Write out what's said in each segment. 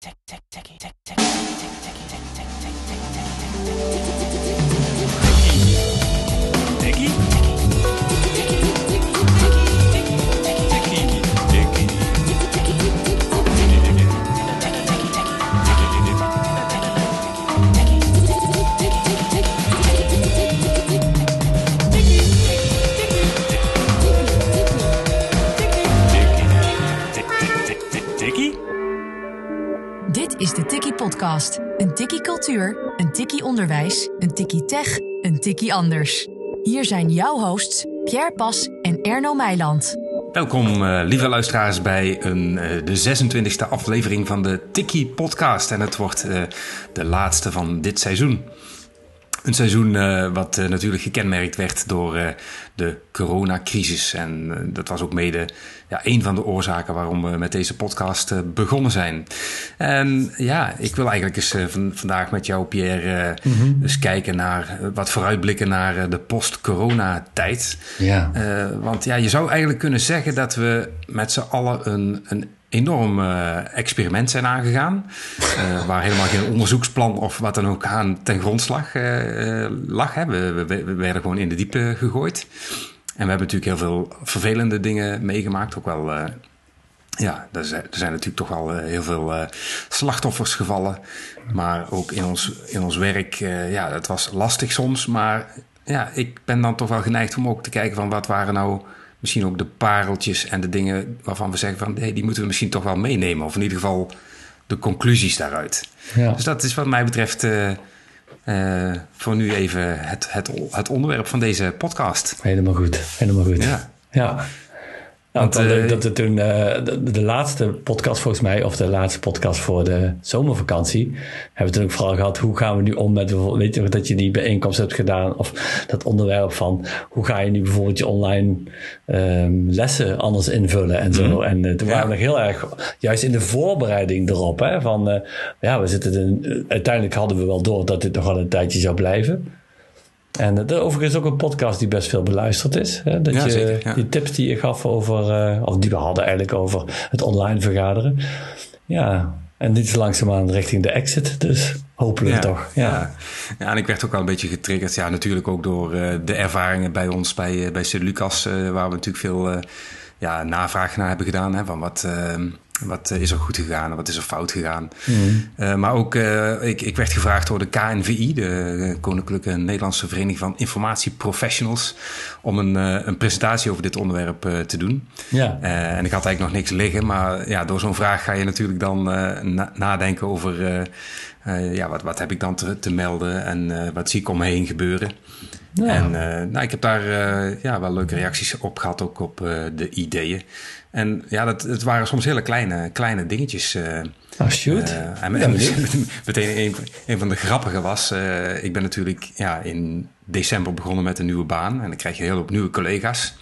tick tick ticky tick tick. Een tikkie onderwijs, een tikkie tech, een tikkie anders. Hier zijn jouw hosts Pierre Pas en Erno Meiland. Welkom, uh, lieve luisteraars, bij een, uh, de 26e aflevering van de Tikkie Podcast. En het wordt uh, de laatste van dit seizoen. Een seizoen uh, wat uh, natuurlijk gekenmerkt werd door uh, de coronacrisis. En dat was ook mede ja, een van de oorzaken waarom we met deze podcast begonnen zijn. En ja, ik wil eigenlijk eens van, vandaag met jou, Pierre, mm-hmm. eens kijken naar wat vooruitblikken naar de post-corona-tijd. Ja. want ja, je zou eigenlijk kunnen zeggen dat we met z'n allen een, een enorm uh, experiment zijn aangegaan. Uh, waar helemaal geen onderzoeksplan of wat dan ook aan ten grondslag uh, lag. Hè. We, we, we, werden gewoon in de diepe gegooid. En we hebben natuurlijk heel veel vervelende dingen meegemaakt. Ook wel, ja, er zijn, er zijn, natuurlijk toch wel heel veel slachtoffers gevallen. Maar ook in ons, in ons werk, ja, dat was lastig soms. Maar ja, ik ben dan toch wel geneigd om ook te kijken van wat waren nou misschien ook de pareltjes en de dingen waarvan we zeggen van hey, die moeten we misschien toch wel meenemen. Of in ieder geval de conclusies daaruit. Ja. Dus dat is wat mij betreft uh, uh, voor nu even het, het, het onderwerp van deze podcast. Helemaal goed, helemaal goed. Ja. ja. Want, Want uh, dat we toen uh, de, de, laatste podcast volgens mij, of de laatste podcast voor de zomervakantie, hebben we toen ook vooral gehad hoe gaan we nu om met weet je dat je die bijeenkomst hebt gedaan of dat onderwerp van hoe ga je nu bijvoorbeeld je online um, lessen anders invullen en zo. Mm -hmm. En uh, toen waren we nog heel erg juist in de voorbereiding erop, hè, van ja, we zitten in, uiteindelijk hadden we wel door dat dit nog wel een tijdje zou blijven. En er overigens ook een podcast die best veel beluisterd is. Hè? Dat ja, je zeker, ja. die tips die je gaf over, uh, of die we hadden eigenlijk over het online vergaderen. Ja, en dit is langzaamaan richting de exit. Dus hopelijk ja, toch. Ja. Ja. en ik werd ook wel een beetje getriggerd. Ja, natuurlijk ook door uh, de ervaringen bij ons bij, uh, bij Sint Lucas. waar we natuurlijk veel ja, navraag naar hebben gedaan. Hè, van wat ehm, wat is er goed gegaan en wat is er fout gegaan? Mm. Uh, maar ook, uh, ik, ik, werd gevraagd door de KNVI, de Koninklijke Nederlandse Vereniging van Informatieprofessionals, om een, uh, een presentatie over dit onderwerp te doen. Ja. en ik had eigenlijk nog niks liggen, maar ja, door zo'n vraag ga je natuurlijk dan na nadenken over ja, wat, wat heb ik dan te, te melden en wat zie ik om me heen gebeuren. Ja. En nou, ik heb daar ja, wel leuke reacties op gehad, ook op de ideeën. En ja, dat, het waren soms hele kleine, kleine dingetjes. Oh, shoot. En, en meteen een, een, van de grappige was... Ik ben natuurlijk ja, in december begonnen met een nieuwe baan. En dan krijg je heel veel nieuwe collega's.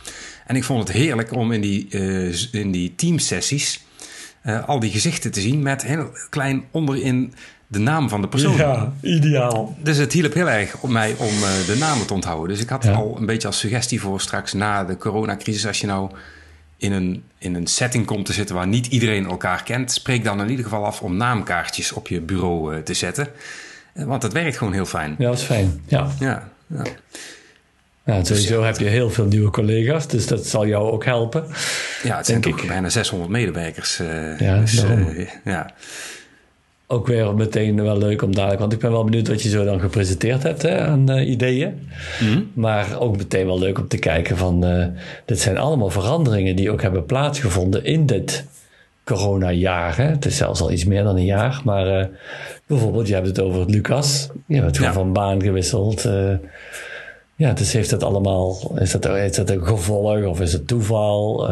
En ik vond het heerlijk om in die, in die teamsessies... al die gezichten te zien met heel klein onderin de naam van de persoon. Ja, ideaal. Dus het hielp heel erg op mij om de namen te onthouden. Dus ik had ja. al een beetje als suggestie voor straks na de coronacrisis... als je nou in een, in een setting komt te zitten waar niet iedereen elkaar kent, spreek dan in ieder geval af om naamkaartjes op je bureau uh, te zetten. Uh, want dat werkt gewoon heel fijn. Ja, dat is fijn. Ja. Ja. ja. ja sowieso heb je heel veel nieuwe collega's, dus dat zal jou ook helpen. Ja, het zijn toch bijna 600 medewerkers. Ja, dus, ja. Ook weer meteen wel leuk om dadelijk, want ik ben wel benieuwd wat je zo dan gepresenteerd hebt hè, aan uh, ideeën. Mm. Maar ook meteen wel leuk om te kijken van, uh, dit zijn allemaal veranderingen die ook hebben plaatsgevonden in dit coronajaar. Het is zelfs al iets meer dan een jaar, maar uh, bijvoorbeeld, je hebt het over Lucas. Je hebt ja. van baan gewisseld. ja, dus heeft dat allemaal, is dat, is dat een gevolg of is het toeval?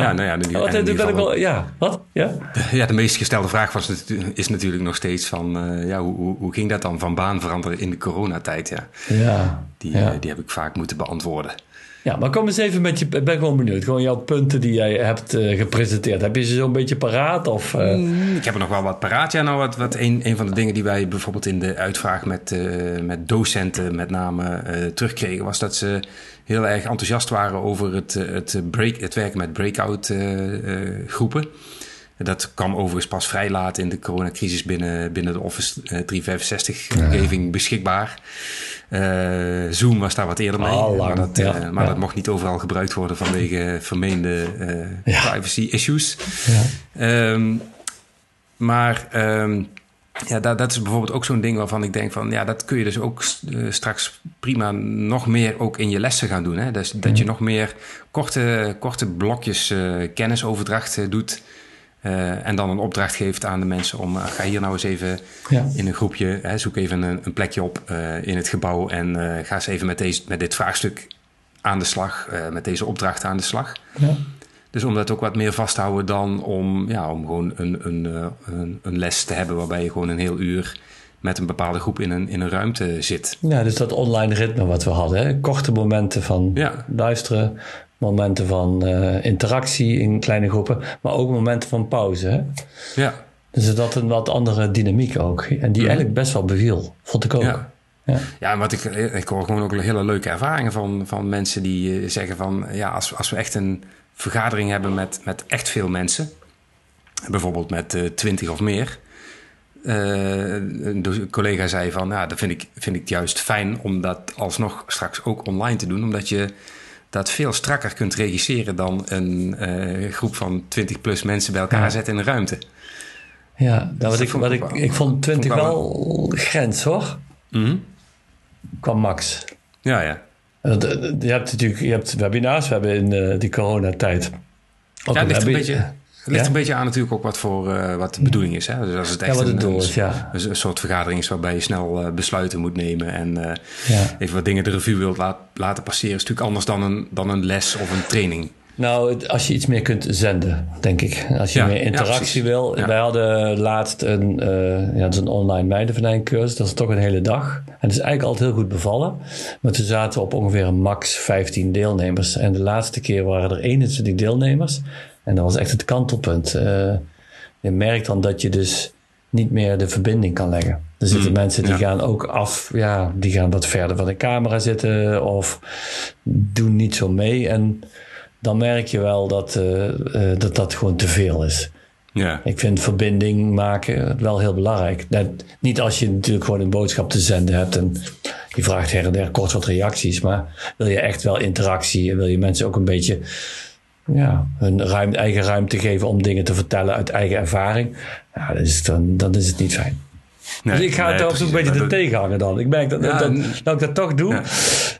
Ja, nou ja, die, wat, dat geval, wel, ja, wat? Ja? De, ja, de meest gestelde vraag was, is natuurlijk nog steeds van... Uh, ja, hoe, hoe ging dat dan van baan veranderen in de coronatijd? Ja, ja, die, ja. Uh, die heb ik vaak moeten beantwoorden. Ja, maar kom eens even met je... Ik ben gewoon benieuwd. Gewoon jouw punten die jij hebt uh, gepresenteerd. Heb je ze zo'n beetje paraat? Of, mm, ik heb er nog wel wat paraat. Ja, nou, wat, wat een, een van de dingen die wij bijvoorbeeld in de uitvraag met, met docenten met name terugkregen... was dat ze heel erg enthousiast waren over het, het, break, het werken met breakout uh, uh, groepen. Dat kwam overigens pas vrij laat in de coronacrisis binnen, binnen de Office 365-omgeving beschikbaar. Uh, Zoom was daar wat eerder mee, oh, maar, dat, ja, maar dat mocht niet overal gebruikt worden vanwege vermeende privacy issues. Um, maar um, ja, dat, dat, is bijvoorbeeld ook zo'n ding waarvan ik denk van... ja, dat kun je dus ook straks prima nog meer ook in je lessen gaan doen. Hè? Dus dat je nog meer korte, korte blokjes kennisoverdracht uh, doet... en dan een opdracht geeft aan de mensen om... ga hier nou eens even ja. in een groepje... Hè, zoek even een, een plekje op in het gebouw... en ga eens even met, deze, met dit vraagstuk aan de slag... met deze opdracht aan de slag. Ja. Dus om dat ook wat meer vast te houden dan om, ja, om gewoon een, een, eh, een, een les te hebben waarbij je gewoon een heel uur met een bepaalde groep in een, in een ruimte zit. Ja, dus dat online ritme wat we hadden. Hè? Korte momenten van ja. luisteren, momenten van uh, interactie in kleine groepen, maar ook momenten van pauze. Hè? Ja. Dus dat een wat andere dynamiek ook. En die eigenlijk best wel beviel, vond ik ook. Ja. Ja, ja wat ik, ik hoor gewoon ook hele leuke ervaringen van, van mensen die eh, zeggen van... ja, als, als we echt een vergadering hebben met, met echt veel mensen, bijvoorbeeld met uh, twintig of meer. Uh, een collega zei van, ja, dat vind ik, vind ik juist fijn om dat alsnog straks ook online te doen, omdat je dat veel strakker kunt regisseren dan een uh, groep van 20 plus mensen bij elkaar ja. zetten in een ruimte. Ja, dus wat ik, wat ik, ik vond 20 wel, wel grens hoor. Mm -hmm. Qua max. Ja, ja. Je hebt natuurlijk je hebt webinars, we hebben in uh, die coronatijd. Ja, het ligt, een beetje, het ligt ja? een beetje aan natuurlijk ook wat, voor, uh, wat de bedoeling is. Hè? Dus als het echt ja, een, is, ja. een, een, soort vergadering is waarbij je snel uh, besluiten moet nemen en even wat dingen de revue wilt laat, laten passeren, is natuurlijk anders dan een, dan een les of een training. Nou, als je iets meer kunt zenden, denk ik. Als je ja, meer interactie ja, wil. Wij hadden laatst een, uh, ja, dat is een online meidenverdijncursus. Dat is toch een hele dag. En dat is eigenlijk altijd heel goed bevallen. Maar toen zaten we op ongeveer max 15 deelnemers. En de laatste keer waren er 21 deelnemers. En dat was echt het kantelpunt. Uh, je merkt dan dat je dus niet meer de verbinding kan leggen. Er zitten mm, mensen die ja. gaan ook af, ja, die gaan wat verder van de camera zitten of doen niet zo mee. En dan merk je wel dat, uh, uh, dat dat gewoon te veel is. Ja. Ik vind verbinding maken wel heel belangrijk. Net, niet als je natuurlijk gewoon een boodschap te zenden hebt en je vraagt her en der kort wat reacties, maar wil je echt wel interactie en wil je mensen ook een beetje ja, hun ruim, eigen ruimte geven om dingen te vertellen uit eigen ervaring, ja, dan, is het, dan, dan is het niet fijn. Nee, dus ik ga nee, het ook een beetje te tegenhangen dan. Ik merk dat, ja, dat, dat, ik dat toch doe. Ja.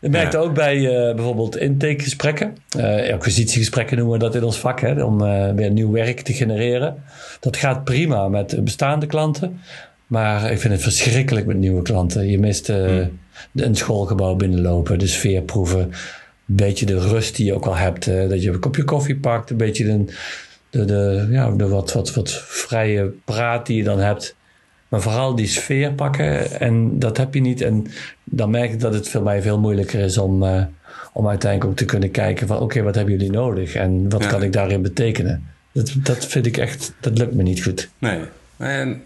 Ik merk ja. ook bij uh, bijvoorbeeld intakegesprekken. Uh, acquisitiegesprekken noemen we dat in ons vak. Hè, om uh, weer nieuw werk te genereren. Dat gaat prima met bestaande klanten. Maar ik vind het verschrikkelijk met nieuwe klanten. Je mist hmm. een schoolgebouw binnenlopen. De sfeer proeven. Een beetje de rust die je ook al hebt. dat je een kopje koffie pakt. Een beetje de, de, de, ja, de wat, wat, wat vrije praat die je dan hebt. Maar vooral die sfeer pakken. En dat heb je niet. En dan merk ik dat het voor mij veel moeilijker is om, uh, om uiteindelijk ook te kunnen kijken van oké, okay, wat hebben jullie nodig? En wat ja. kan ik daarin betekenen? Dat, dat vind ik echt, dat lukt me niet goed. Nee. En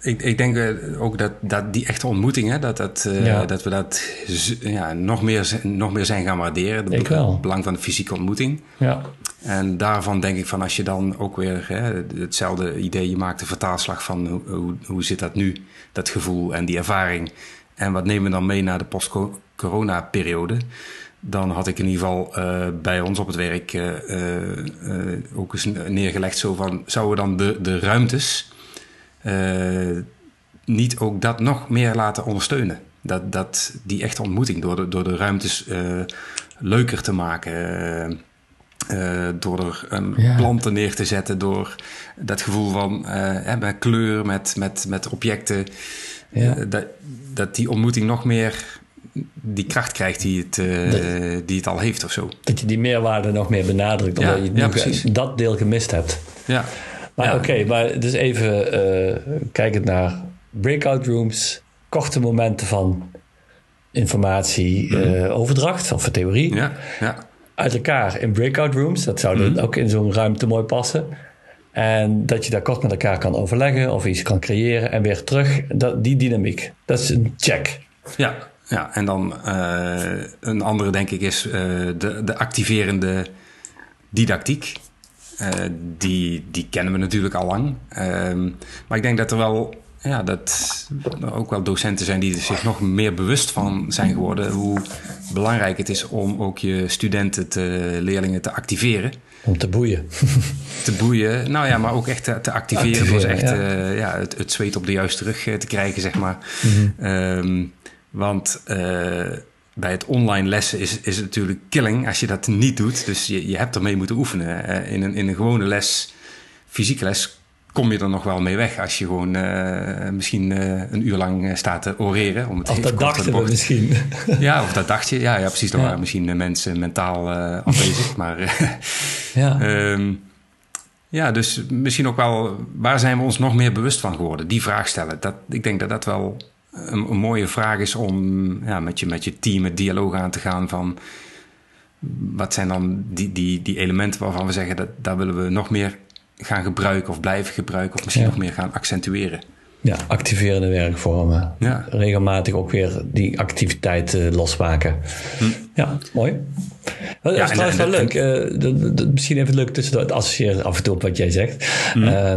ik, ik denk ook dat, dat die echte ontmoetingen, dat, dat, uh, ja. dat we dat ja, nog, meer, nog meer zijn gaan waarderen. Het belang van de fysieke ontmoeting. Ja. En daarvan denk ik van als je dan ook weer hè, hetzelfde idee, je maakt de vertaalslag van hoe, hoe, hoe zit dat nu, dat gevoel en die ervaring. En wat nemen we dan mee naar de post-corona-periode? Dan had ik in ieder geval uh, bij ons op het werk uh, ook eens neergelegd zo van... zouden we dan de, de ruimtes niet ook dat nog meer laten ondersteunen? Dat, dat die echte ontmoeting door de, door de ruimtes leuker te maken... Uh, door er um, ja. planten neer te zetten, door dat gevoel van uh, met kleur, met, met, met objecten. Ja. Uh, dat, dat die ontmoeting nog meer die kracht krijgt die het, dat, die het al heeft of zo. Dat je die meerwaarde nog meer benadrukt, omdat ja, je ja, precies. dat deel gemist hebt. Ja. Maar oké, okay, maar dus even kijkend naar breakout rooms, korte momenten van informatie, mm. overdracht of theorie. Ja, ja uit elkaar in breakout rooms. Dat zou mm. ook in zo'n ruimte mooi passen. En dat je daar kort met elkaar kan overleggen of iets kan creëren en weer terug. Dat, die dynamiek, dat is een check. Ja, ja en dan uh, een andere denk ik is uh, de, de activerende didactiek. Die, die kennen we natuurlijk al lang. Ehm, maar ik denk dat er wel ja, dat er ook wel docenten zijn die zich nog meer bewust van zijn geworden hoe belangrijk het is om ook je studenten, te, leerlingen te activeren. Om te boeien. te boeien, nou ja, maar ook echt te, te activeren. activeren echt ja. Uh, ja het, het, zweet op de juiste rug te krijgen, zeg maar. Mhm. um, want uh, bij het online lessen is, is het natuurlijk killing als je dat niet doet. Dus je, je hebt ermee moeten oefenen. Uh, in, een, in een gewone les, fysieke les, kom je er nog wel mee weg als je gewoon uh, misschien uh, een uur lang staat te oreren. Om het of dat dachten we misschien. Ja, of dat dacht je. Ja, ja precies. Ja. waren misschien mensen mentaal uh, afwezig. maar ja. Um, ja, dus misschien ook wel... Waar zijn we ons nog meer bewust van geworden? Die vraag stellen. Dat, ik denk dat dat wel een, een mooie vraag is om ja, met, je, met je team het dialoog aan te gaan van... Wat zijn dan die, die, die elementen waarvan we zeggen dat daar willen we nog meer gaan gebruiken of blijven gebruiken of misschien ja. nog meer gaan accentueren. Ja, activerende werkvormen. Ja. Regelmatig ook weer die activiteit losmaken. Hm. Ja, mooi. Dat ja, is trouwens wel leuk. Uh, misschien even leuk tussendoor het associëren af en toe op wat jij zegt. Uh,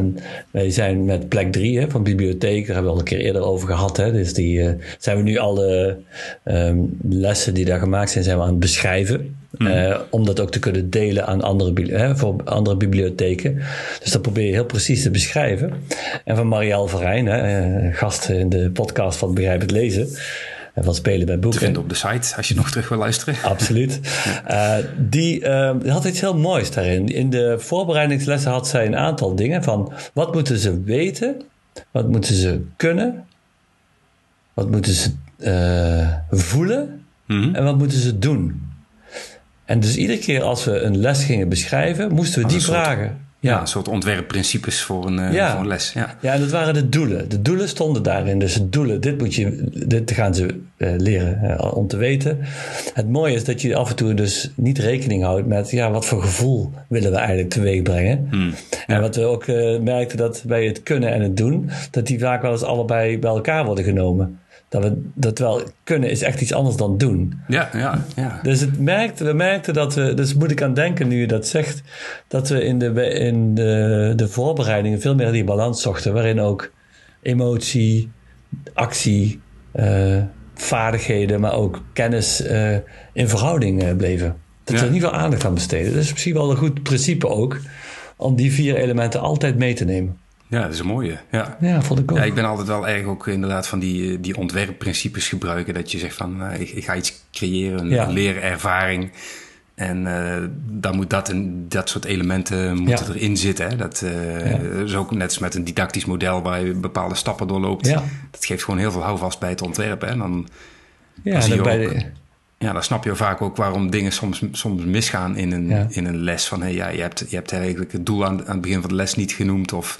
wij zijn met plek 3 van bibliotheek, daar hebben we al een keer eerder over gehad. Hè. Dus die uh, zijn we nu alle um, lessen die daar gemaakt zijn, zijn we aan het beschrijven. Mm. Uh, om dat ook te kunnen delen aan andere, hè, voor andere bibliotheken. Dus dat probeer je heel precies te beschrijven. En van Marielle Verijn, hè, gast in de podcast van Begrijp het Lezen. En van Spelen bij Boeken. Te vinden op de site, als je nog terug wil luisteren. Absoluut. uh, die, uh, had iets heel moois daarin. In de voorbereidingslessen had zij een aantal dingen van... wat moeten ze weten? Wat moeten ze kunnen? Wat moeten ze voelen? Mm-hmm. En wat moeten ze doen? En dus iedere keer als we een les gingen beschrijven, moesten we die vragen. Ja. een soort ontwerpprincipes voor een, ja. voor een les. Ja. ja, en dat waren de doelen. De doelen stonden daarin. Dus de doelen, dit, moet je, dit gaan ze uh, leren uh, om te weten. Het mooie is dat je af en toe dus niet rekening houdt met... ja, wat voor gevoel willen we eigenlijk teweeg brengen. Hmm. En wat we ook merkten dat bij het kunnen en het doen... dat die vaak wel eens allebei bij elkaar worden genomen. Dat we dat wel kunnen is echt iets anders dan doen. Ja, ja, ja. Dus het merkte, we merkten dat we, dus moet ik aan denken nu je dat zegt, dat we in de, in de, de voorbereidingen veel meer die balans zochten, waarin ook emotie, actie, uh, vaardigheden, maar ook kennis uh, in verhouding uh, bleven. Dat we niet veel aandacht aan besteden. Dat is misschien wel een goed principe ook, om die vier elementen altijd mee te nemen. Ja, dat is een mooie. Ja, ja vond ik ook. Ja, ik ben altijd wel erg ook inderdaad van die, die ontwerpprincipes gebruiken. Dat je zegt van, uh, ik, ik, ga iets creëren, een ja. leerervaring. En uh, dan moet dat en dat soort elementen moeten ja. erin zitten. Hè? Dat uh, ja. is ook net als met een didactisch model waar je bepaalde stappen doorloopt. Ja. Dat geeft gewoon heel veel houvast bij het ontwerpen. En dan, ja, dan zie je bij de... ja, dan snap je vaak ook waarom dingen soms, soms misgaan in een, in een les. Van hey, ja, je, hebt, je hebt eigenlijk het doel aan, aan het begin van de les niet genoemd. Of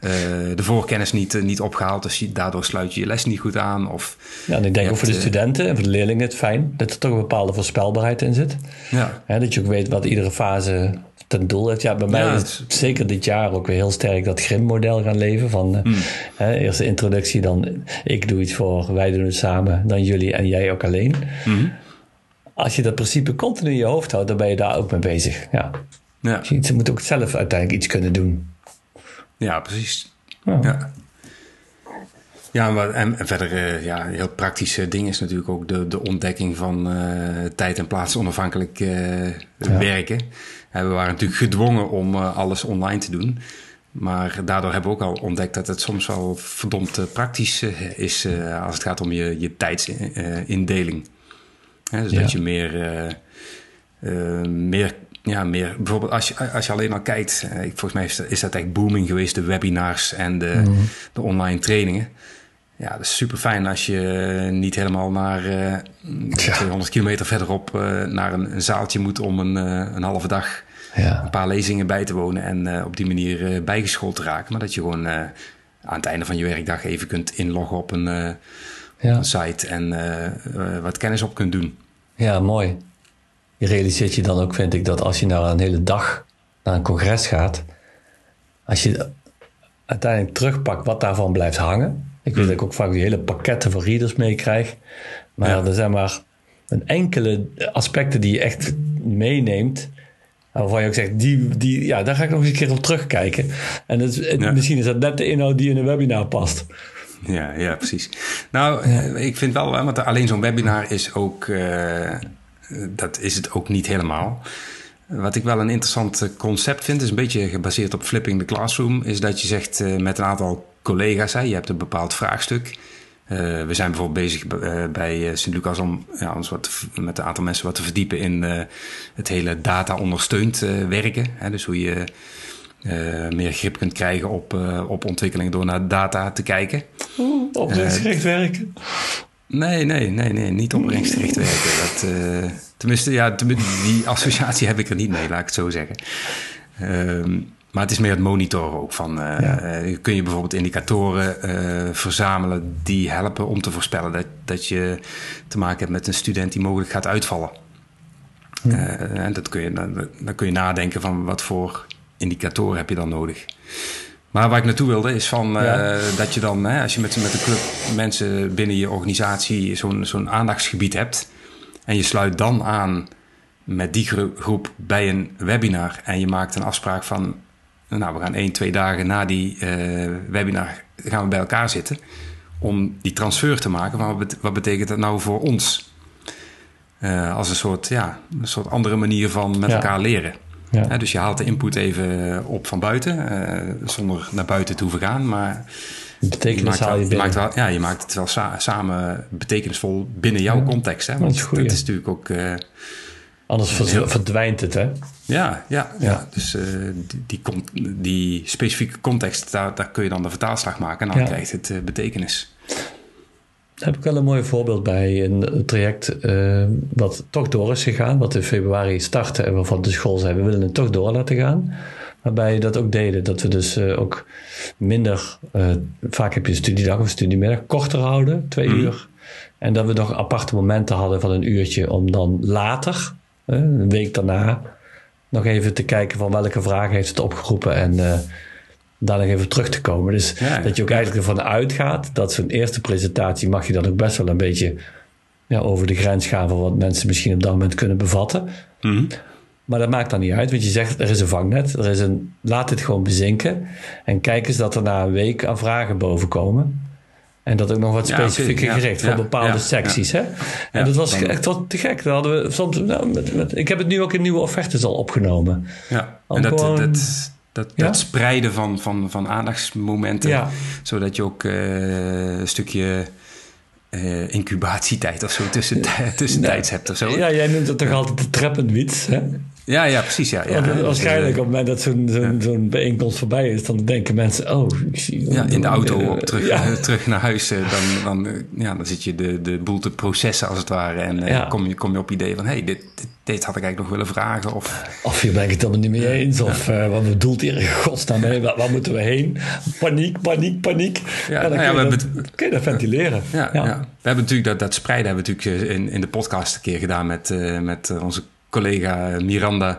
uh, de voorkennis niet, uh, niet opgehaald. Dus je, daardoor sluit je je les niet goed aan. Of ja, en ik denk ook voor de studenten en voor de leerlingen het fijn dat er toch een bepaalde voorspelbaarheid in zit. Ja. Hè, dat je ook weet wat iedere fase ten doel heeft. Ja, bij mij ja, is het zeker dit jaar ook weer heel sterk dat GRIM-model gaan leven. Van mm. hè, eerst de introductie, dan ik doe iets voor, wij doen het samen, dan jullie en jij ook alleen. Mm. Als je dat principe continu in je hoofd houdt, dan ben je daar ook mee bezig. Ja. Ja. Je moet ook zelf uiteindelijk iets kunnen doen. Ja, precies. Ja. Ja, maar, en, en verder, uh, ja, heel praktische ding is natuurlijk ook de, de ontdekking van uh, tijd en plaats onafhankelijk uh, ja. werken. we waren natuurlijk gedwongen om alles online te doen. Maar daardoor hebben we ook al ontdekt dat het soms wel verdomd praktisch is als het gaat om je, je tijdsindeling. Dus ja. dat je meer, meer ja, meer. Bijvoorbeeld als je, als je alleen al kijkt, eh, volgens mij is dat, is dat echt booming geweest, de webinars en de, mm. de online trainingen. Ja, dat is super fijn als je niet helemaal naar uh, ja. 200 kilometer verderop naar een, een, zaaltje moet om een, een halve dag ja. een paar lezingen bij te wonen en op die manier bijgeschoold te raken. Maar dat je gewoon aan het einde van je werkdag even kunt inloggen op een, ja. op een site en wat kennis op kunt doen. Ja, mooi je realiseert je dan ook, vind ik, dat als je nou een hele dag naar een congres gaat, als je uiteindelijk terugpakt wat daarvan blijft hangen. Ik weet hmm. dat ik ook vaak die hele pakketten van readers meekrijg. Maar er zijn maar een enkele aspecten die je echt meeneemt. Waarvan je ook zegt, die, die, ja, daar ga ik nog eens een keer op terugkijken. En het, misschien is dat net de inhoud die in een webinar past. Ja, ja precies. Nou, eh, ik vind wel, want alleen zo'n webinar is ook, uh, dat is het ook niet helemaal. Wat ik wel een interessant concept vind, is een beetje gebaseerd op flipping the classroom, is dat je zegt uh, met een aantal collega's, hè, je hebt een bepaald vraagstuk. Uh, we zijn bijvoorbeeld bezig bij Sint-Lucas om ja, ons wat met een aantal mensen wat te verdiepen in het hele data ondersteund werken. Hè, dus hoe je uh, meer grip kunt krijgen op, uh, op ontwikkeling door naar data te kijken. Oeh, opbrengstgericht werken? Nee, nee, nee, nee, niet opbrengstgericht werken. Dat, tenminste, ja, die associatie heb ik er niet mee, laat ik het zo zeggen. Ehm, maar het is meer het monitoren ook van. Ja. kun je bijvoorbeeld indicatoren verzamelen die helpen om te voorspellen dat, dat je te maken hebt met een student die mogelijk gaat uitvallen. en dat kun je, dan, dan kun je nadenken van wat voor indicatoren heb je dan nodig. Maar waar ik naartoe wilde is van eh, dat je dan, hè, als je met, met een club mensen binnen je organisatie zo'n zo'n aandachtsgebied hebt. En je sluit dan aan met die groep bij een webinar. En je maakt een afspraak van, nou we gaan één, twee dagen na die uh, webinar gaan we bij elkaar zitten. Om die transfer te maken van wat betekent dat nou voor ons? Uh, als een soort, ja, een soort andere manier van met elkaar leren. Ja. dus je haalt de input even op van buiten, uh, zonder naar buiten te hoeven gaan. Maar betekenis je maakt, je, maakt wel, ja, je maakt het wel samen betekenisvol binnen jouw context. Hè? Want dat is, is natuurlijk ook. Uh, Anders verdwijnt het, hè? Ja, ja, ja. dus uh, die, die, die, specifieke context, daar, daar kun je dan de vertaalslag maken en dan krijgt het betekenis. Daar heb ik wel een mooi voorbeeld bij. Een traject uh, wat toch door is gegaan, wat in februari startte en waarvan de school zei: we willen het toch door laten gaan. Waarbij dat ook deden, dat we dus uh, ook minder, uh, vaak heb je een studiedag of studiemiddag, korter houden, twee mm. uur. En dat we nog aparte momenten hadden van een uurtje om dan later, een week daarna, nog even te kijken van welke vragen heeft het opgeroepen en daar nog even terug te komen. Dus dat je ook eigenlijk ervan uitgaat dat zo'n eerste presentatie mag je dan ook best wel een beetje ja, over de grens gaan van wat mensen misschien op dat moment kunnen bevatten. Mhm. Maar dat maakt dan niet uit, want je zegt er is een vangnet, er is een, laat het gewoon bezinken en kijk eens dat er na een week aan vragen boven komen. En dat ook nog wat specifieker ja, gericht voor bepaalde secties. Hè? En dat was echt tot te gek. Hadden we soms, nou, met, met, ik heb het nu ook in nieuwe offertes al opgenomen. Ja, en dat, dat, dat, dat spreiden van, van, van aandachtsmomenten. Zodat je ook uh, een stukje uh, incubatietijd of zo tussen, tussentijds hebt of zo. Ja, jij noemt het toch altijd de trappenwits, hè? Ja, ja, precies. Ja, ja. Want waarschijnlijk op het moment dat zo'n zo'n zo'n bijeenkomst voorbij is, dan denken mensen, oh, ik zie... Ja, in de auto op, terug, terug naar huis, dan, dan, ja, dan zit je de, de boel te processen als het ware. En kom, je, kom je op idee van, hé, hey, dit, dit, dit, had ik eigenlijk nog willen vragen. Of, of hier ben ik het helemaal niet mee eens. Of uh, wat bedoelt hier in godsnaam mee? Waar, waar, moeten we heen? Paniek, paniek, paniek. Ja, dan nou kun, je dat, kun je dat ventileren. Ja, ja. We hebben natuurlijk dat, dat spreiden hebben we natuurlijk in, in de podcast een keer gedaan met, uh, met onze collega Miranda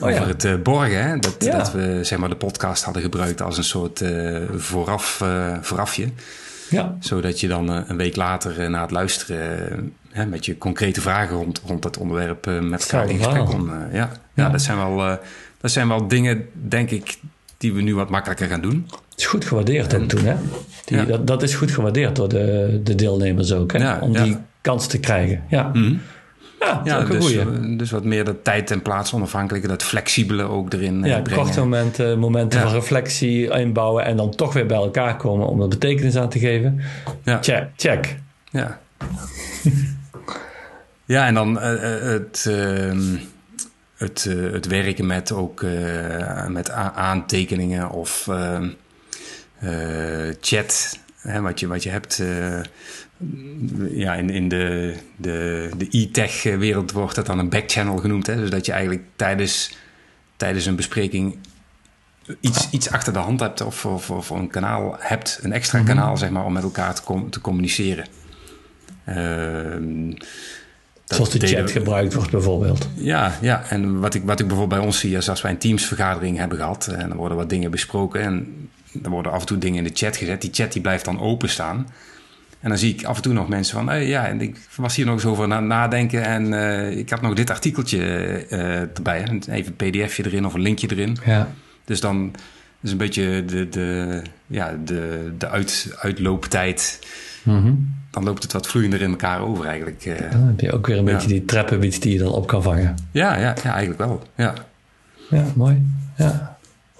oh, over het uh, borgen. Hè? Dat, dat we zeg maar, de podcast hadden gebruikt als een soort uh, vooraf, uh, voorafje. Ja. Zodat je dan een week later na het luisteren hè, met je concrete vragen rond, rond het onderwerp met elkaar in gesprek kon. ja. Ja, dat, zijn wel, dat zijn wel dingen, denk ik, die we nu wat makkelijker gaan doen. Het is goed gewaardeerd ook toen, hè? Die, dat, dat, is goed gewaardeerd door de, de deelnemers ook, hè? Om die kans te krijgen. Ja. Mm ja, ja dus, eh, dus wat meer dat tijd en plaats onafhankelijke, dat flexibele ook erin eh, ja, brengen. korte momenten, momenten van reflectie inbouwen en dan toch weer bij elkaar komen om er betekenis aan te geven. Ja. Check. check. Ja. ja, en dan uh, het, uh, het, het werken met ook met aantekeningen of ehm, chat. Hè, wat, je, wat je hebt ja, in, in de, de, de e-tech wereld wordt dat dan een backchannel genoemd. Hè? Dus dat je eigenlijk tijdens, tijdens een bespreking iets, iets achter de hand hebt of, of, of een kanaal hebt, een extra mhm. kanaal zeg maar, om met elkaar te, te communiceren. Uh, Zoals de chat gebruikt wordt bijvoorbeeld. Ja, ja. en wat ik, wat ik bijvoorbeeld bij ons zie is als wij een teamsvergadering hebben gehad en er worden wat dingen besproken en er worden af en toe dingen in de chat gezet. Die chat die blijft dan openstaan. En dan zie ik af en toe nog mensen van, hey, ja, en ik was hier nog eens over na nadenken en uh, ik had nog dit artikeltje uh, erbij. Even een pdfje erin of een linkje erin. Ja. Dus dan is een beetje de, de, ja, de, de uit, uitlooptijd. Mm Dan loopt het wat vloeiender in elkaar over eigenlijk. dan heb je ook weer een beetje die trappenwits die je dan op kan vangen. Ja, ja, ja eigenlijk wel. Ja, ja mooi. Ja.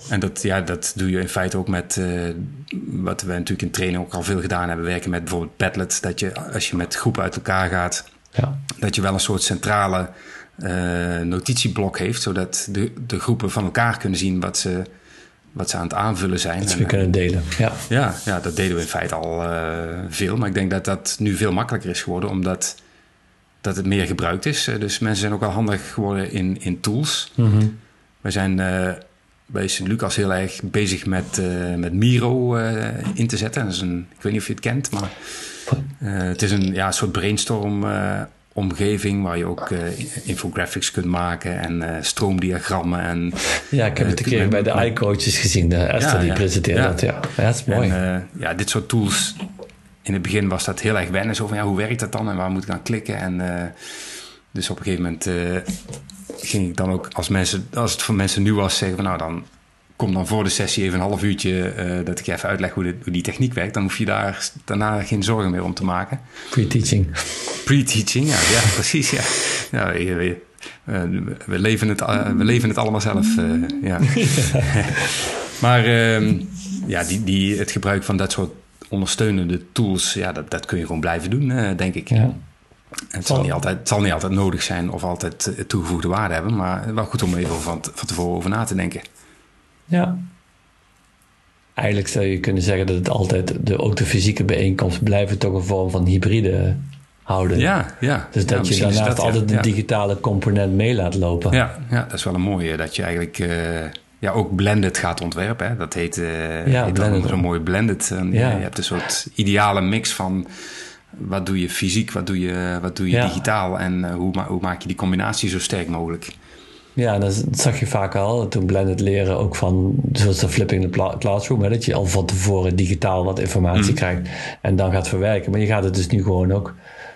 En dat, ja, dat doe je in feite ook met uh, wat we natuurlijk in training ook al veel gedaan hebben. Werken met bijvoorbeeld Padlet. Dat je als je met groepen uit elkaar gaat, ja. dat je wel een soort centrale uh, notitieblok heeft. Zodat de, de groepen van elkaar kunnen zien wat ze, wat ze aan het aanvullen zijn. Dat we kunnen delen. Ja. ja. Ja, dat deden we in feite al uh, veel. Maar ik denk dat dat nu veel makkelijker is geworden, omdat dat het meer gebruikt is. dus mensen zijn ook wel handig geworden in, in tools. Mm -hmm. We zijn bij Sint Lucas heel erg bezig met, uh, met Miro uh, in te zetten. Dat is een, ik weet niet of je het kent, maar uh, het is een ja, soort brainstorm omgeving waar je ook infographics kunt maken en stroomdiagrammen. En, ja, ik heb het een keer bij de iCoaches gezien. De Esther ja, die ja, presenteerde dat. Ja. ja, dat is mooi. En, ja, dit soort tools. In het begin was dat heel erg wennen. Zo van, ja, hoe werkt dat dan en waar moet ik aan klikken? En dus op een gegeven moment ging ik dan ook als, mensen, als het voor mensen nieuw was zeggen van nou dan kom dan voor de sessie even een half uurtje uh, dat ik je even uitleg hoe, hoe, die techniek werkt. Dan hoef je daar daarna geen zorgen meer om te maken. Pre-teaching. Pre-teaching, ja, ja precies. Ja. ja we, we, leven het, uh, we leven het allemaal zelf. Uh, ja. maar ehm, ja, die, die, het gebruik van dat soort ondersteunende tools, ja, dat, dat kun je gewoon blijven doen, denk ik. Ja. Het zal, niet altijd, het zal niet altijd nodig zijn of altijd eh, toegevoegde waarde hebben, maar wel goed om even van, van tevoren over na te denken. Ja. Eigenlijk zou je kunnen zeggen dat het altijd, de, ook de fysieke bijeenkomst blijven toch een vorm van hybride houden. Ja, ja. Dus dat je daarnaast altijd een digitale component mee laat lopen. Ja, ja, dat is wel een mooie. Dat je eigenlijk uh, ja, ook blended gaat ontwerpen. Hè? Dat heet, uh, ja, heet dan zo'n mooi blended. En, ja. Je hebt een soort ideale mix van wat doe je fysiek, wat doe je, wat doe je digitaal en uh, hoe, hoe, maak je die combinatie zo sterk mogelijk? Ja, dat, zag je vaak al. Toen blended leren ook van, zoals de flipping the classroom, hè, dat je al van tevoren digitaal wat informatie mm. krijgt en dan gaat verwerken. Maar je gaat het dus nu gewoon ook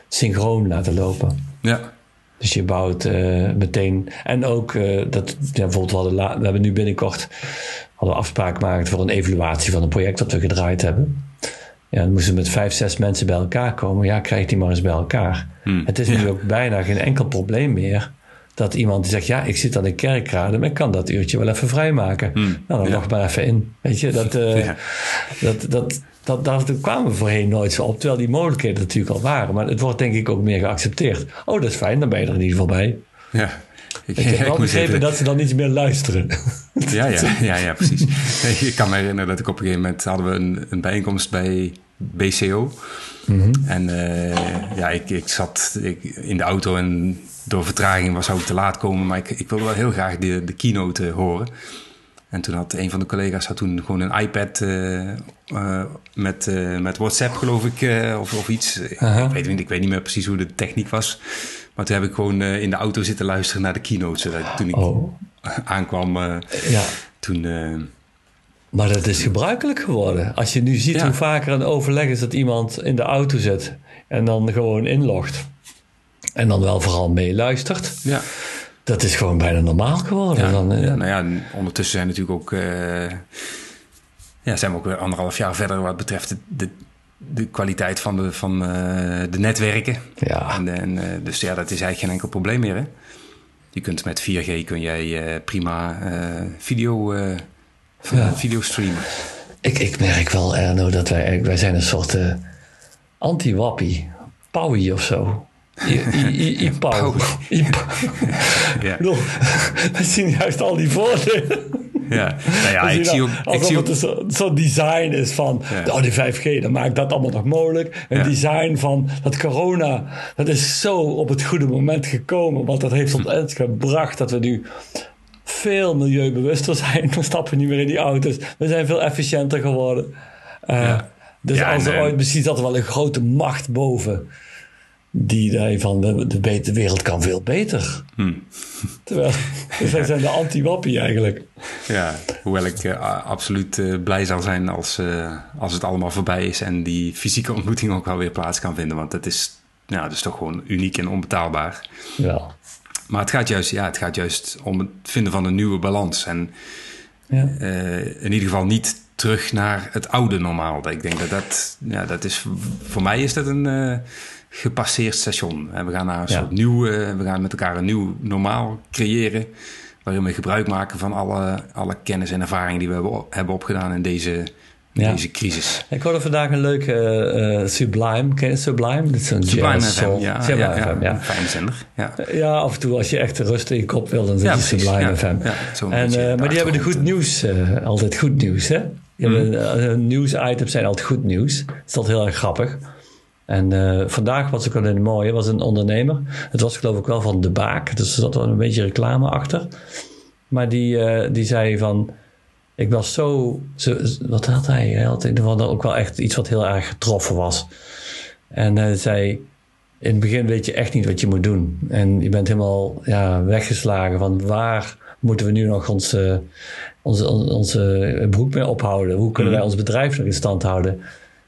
synchroon laten lopen. Ja. Dus je bouwt uh, meteen. En ook uh, dat, ja, bijvoorbeeld, we, hadden we hebben nu binnenkort hadden afspraak gemaakt voor een evaluatie van een project dat we gedraaid hebben. Ja, dan moesten met vijf, zes mensen bij elkaar komen. Ja, krijg die maar eens bij elkaar. Hmm. Het is nu ook bijna geen enkel probleem meer dat iemand die zegt, ja, ik zit aan de kerkraden, maar ik kan dat uurtje wel even vrijmaken. Hmm. Nou, dan ja. maar even in. Weet je, dat, uh, dat, dat, dat, daar kwamen we voorheen nooit zo op, terwijl die mogelijkheden natuurlijk al waren. Maar het wordt denk ik ook meer geaccepteerd. Oh, dat is fijn, dan ben je er in ieder geval bij. Ja. Ik, ik heb wel begrepen dat ze dan iets meer luisteren. Ja, ja, ja, ja precies. Ik kan me herinneren dat ik op een gegeven moment hadden we een, een bijeenkomst bij BCO. Mhm. En uh, ja, ik, ik zat ik, in de auto en door vertraging was, zou ik te laat komen. Maar ik, ik wilde wel heel graag de, de keynote horen. En toen had een van de collega's had toen gewoon een iPad uh, uh, met, met WhatsApp, geloof ik, of, of iets. ik, weet, ik weet niet meer precies hoe de techniek was. Maar toen heb ik gewoon in de auto zitten luisteren naar de keynote. Zodat toen ik oh. aankwam, ja. toen maar dat is gebruikelijk geworden. Als je nu ziet hoe vaker een overleg is dat iemand in de auto zit en dan gewoon inlogt. En dan wel vooral meeluistert. Ja. Dat is gewoon bijna normaal geworden. Ja, dan, eh, ja, nou ja, ondertussen zijn natuurlijk ook, uh, ja, zijn we ook weer anderhalf jaar verder wat betreft de, de, de kwaliteit van de, van, uh, de netwerken. Ja. En, en dus ja, dat is eigenlijk geen enkel probleem meer. Hè? Je kunt met 4G kun jij prima video ja. videostreamen. Ik, ik merk wel, Erno, dat wij, wij zijn een soort uh, anti-wappie. Pauwie of zo. I-pauw. Ja. We zien juist al die voordelen. Ja, nou ja, ik zie ook... Alsof ik het zo'n zo design is van... Oh, die 5G, dat maakt dat allemaal nog mogelijk. Een design van dat corona... Dat is zo op het goede moment gekomen. Want dat heeft ons hm. gebracht dat we nu veel milieubewuster zijn. We stappen niet meer in die auto's. We zijn veel efficiënter geworden. Uh, Dus als er ooit misschien zat er wel een grote macht boven. die zei van de, de, de, wereld kan veel beter. Hmm. Terwijl zij zijn de anti-wappie eigenlijk. Ja, hoewel ik uh, absoluut uh, blij zal zijn als, als het allemaal voorbij is en die fysieke ontmoeting ook wel weer plaats kan vinden. Want het is, ja, dat is toch gewoon uniek en onbetaalbaar. Ja. Maar het gaat, juist, ja, het gaat juist om het vinden van een nieuwe balans. En ja. in ieder geval niet terug naar het oude normaal. Ik denk dat dat, ja, dat is, voor mij is dat een gepasseerd station. We gaan naar een soort nieuw, eh, we gaan met elkaar een nieuw normaal creëren. Waarin we gebruik maken van alle, alle kennis en ervaring die we hebben opgedaan in deze, deze crisis. Ik hoorde vandaag een leuke uh, Sublime. Ken je Sublime? Dat is een Sublime FM, ja. Sublime ja, FM, ja. Fijne zender. Ja. ja, af en toe als je echt rust in je kop wil, dan zit je Sublime FM. en, uh, maar die hebben de goed nieuws, uh, altijd goed nieuws. Hè? Die mm. hebben, nieuwsitems zijn altijd goed nieuws. Dat is altijd heel erg grappig. En uh, vandaag was ik wel een mooie, was een ondernemer. Het was geloof ik wel van De Baak, dus er zat wel een beetje reclame achter. Maar die, uh, die zei van, ik was zo, zo, wat had hij? Hij had in ieder geval ook wel echt iets wat heel erg getroffen was. En hij zei, in het begin weet je echt niet wat je moet doen. En je bent helemaal ja, weggeslagen van waar moeten we nu nog onze, onze, onze broek mee ophouden? Hoe kunnen wij mhm. ons bedrijf nog in stand houden?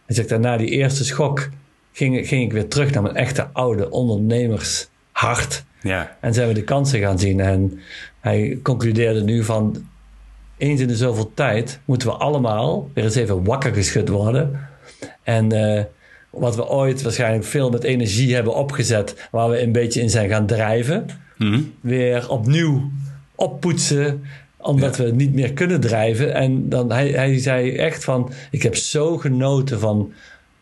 Hij zegt, na die eerste schok ging, ging ik weer terug naar mijn echte oude ondernemershart. Ja. En zijn we de kansen gaan zien. En hij concludeerde nu van... eens in de zoveel tijd moeten we allemaal weer eens even wakker geschud worden. En uh, wat we ooit waarschijnlijk veel met energie hebben opgezet... waar we een beetje in zijn gaan drijven... Mm weer opnieuw oppoetsen omdat we niet meer kunnen drijven. En dan, hij, hij zei echt van... ik heb zo genoten van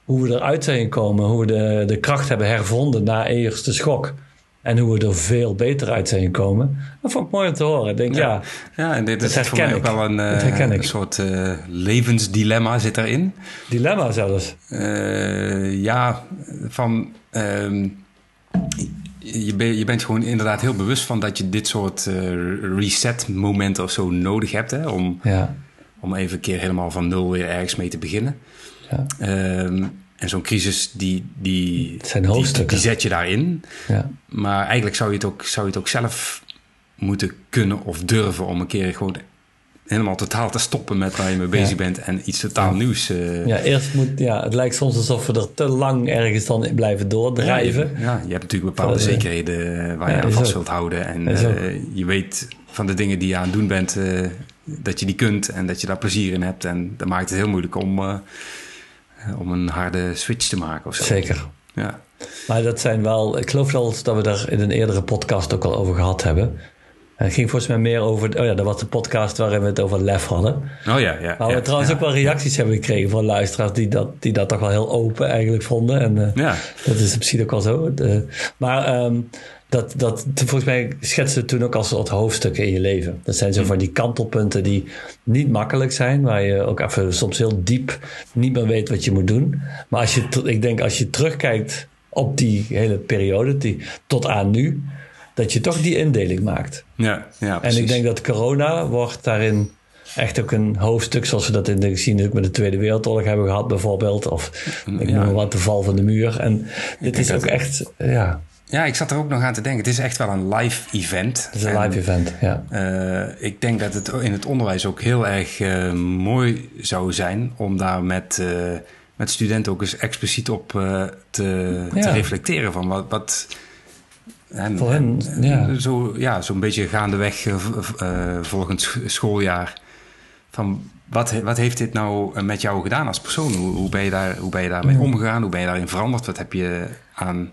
hoe we eruit zijn gekomen, hoe we de, de kracht hebben hervonden na eerste schok. En hoe we er veel beter uit zijn gekomen. Dat vond ik mooi om te horen. Ik denk, ja, ja, en dit is voor mij ook wel een, uh, een soort uh, levensdilemma zit erin. Dilemma zelfs? Uh, ja, van... Ehm, je, ben, je, bent gewoon inderdaad heel bewust van dat je dit soort reset momenten of zo nodig hebt. Hè, om, ja. om even een keer helemaal van nul weer ergens mee te beginnen. Ja. Ehm, en zo'n crisis, die, die, die, die, zet je daarin. Ja. Maar eigenlijk zou je, het ook, zou je het ook zelf moeten kunnen of durven om een keer gewoon helemaal totaal te stoppen met waar je mee bezig bent en iets totaal nieuws. Uh... Ja, eerst moet, ja, het lijkt soms alsof we er te lang ergens dan blijven doordrijven. Ja, je, hebt natuurlijk bepaalde zekerheden waar je aan vast wilt houden. En uh, je weet van de dingen die je aan het doen bent, uh, dat je die kunt en dat je daar plezier in hebt. En dat maakt het heel moeilijk om om een harde switch te maken of zo. Zeker. Ja. Maar dat zijn wel, ik geloof wel dat we daar in een eerdere podcast ook al over gehad hebben. Het ging volgens mij meer over, oh ja, dat was de podcast waarin we het over lef hadden. Oh ja, ja. Waar we trouwens ook wel reacties hebben gekregen van luisteraars die dat, die dat toch wel heel open eigenlijk vonden. En uh, ja. dat is misschien ook wel zo. Maar um, dat, dat, volgens mij schetste toen ook als soort hoofdstukken in je leven. Dat zijn zo hm. van die kantelpunten die niet makkelijk zijn, waar je ook even soms heel diep niet meer weet wat je moet doen. Maar als je, ik denk als je terugkijkt op die hele periode, die, tot aan nu, dat je toch die indeling maakt. Ja, ja En ik denk dat corona wordt daarin echt ook een hoofdstuk, zoals we dat in de geschiedenis met de Tweede Wereldoorlog hebben gehad, bijvoorbeeld. Of ik noem maar wat, de val van de muur. En dit is ook echt, ja. Ja, ik zat er ook nog aan te denken. Het is echt wel een live event. Het is een live event, ja. Uh, ik denk dat het in het onderwijs ook heel erg uh, mooi zou zijn om daar met, uh, met studenten ook eens expliciet op te, ja. te, reflecteren. Van wat, wat en, Voor hen, ja. Zo, ja, zo'n beetje gaandeweg volgend schooljaar. Van wat, wat heeft dit nou met jou gedaan als persoon? Hoe, hoe ben, je daar, hoe ben je daarmee omgegaan? Hoe ben je daarin veranderd? Wat heb je aan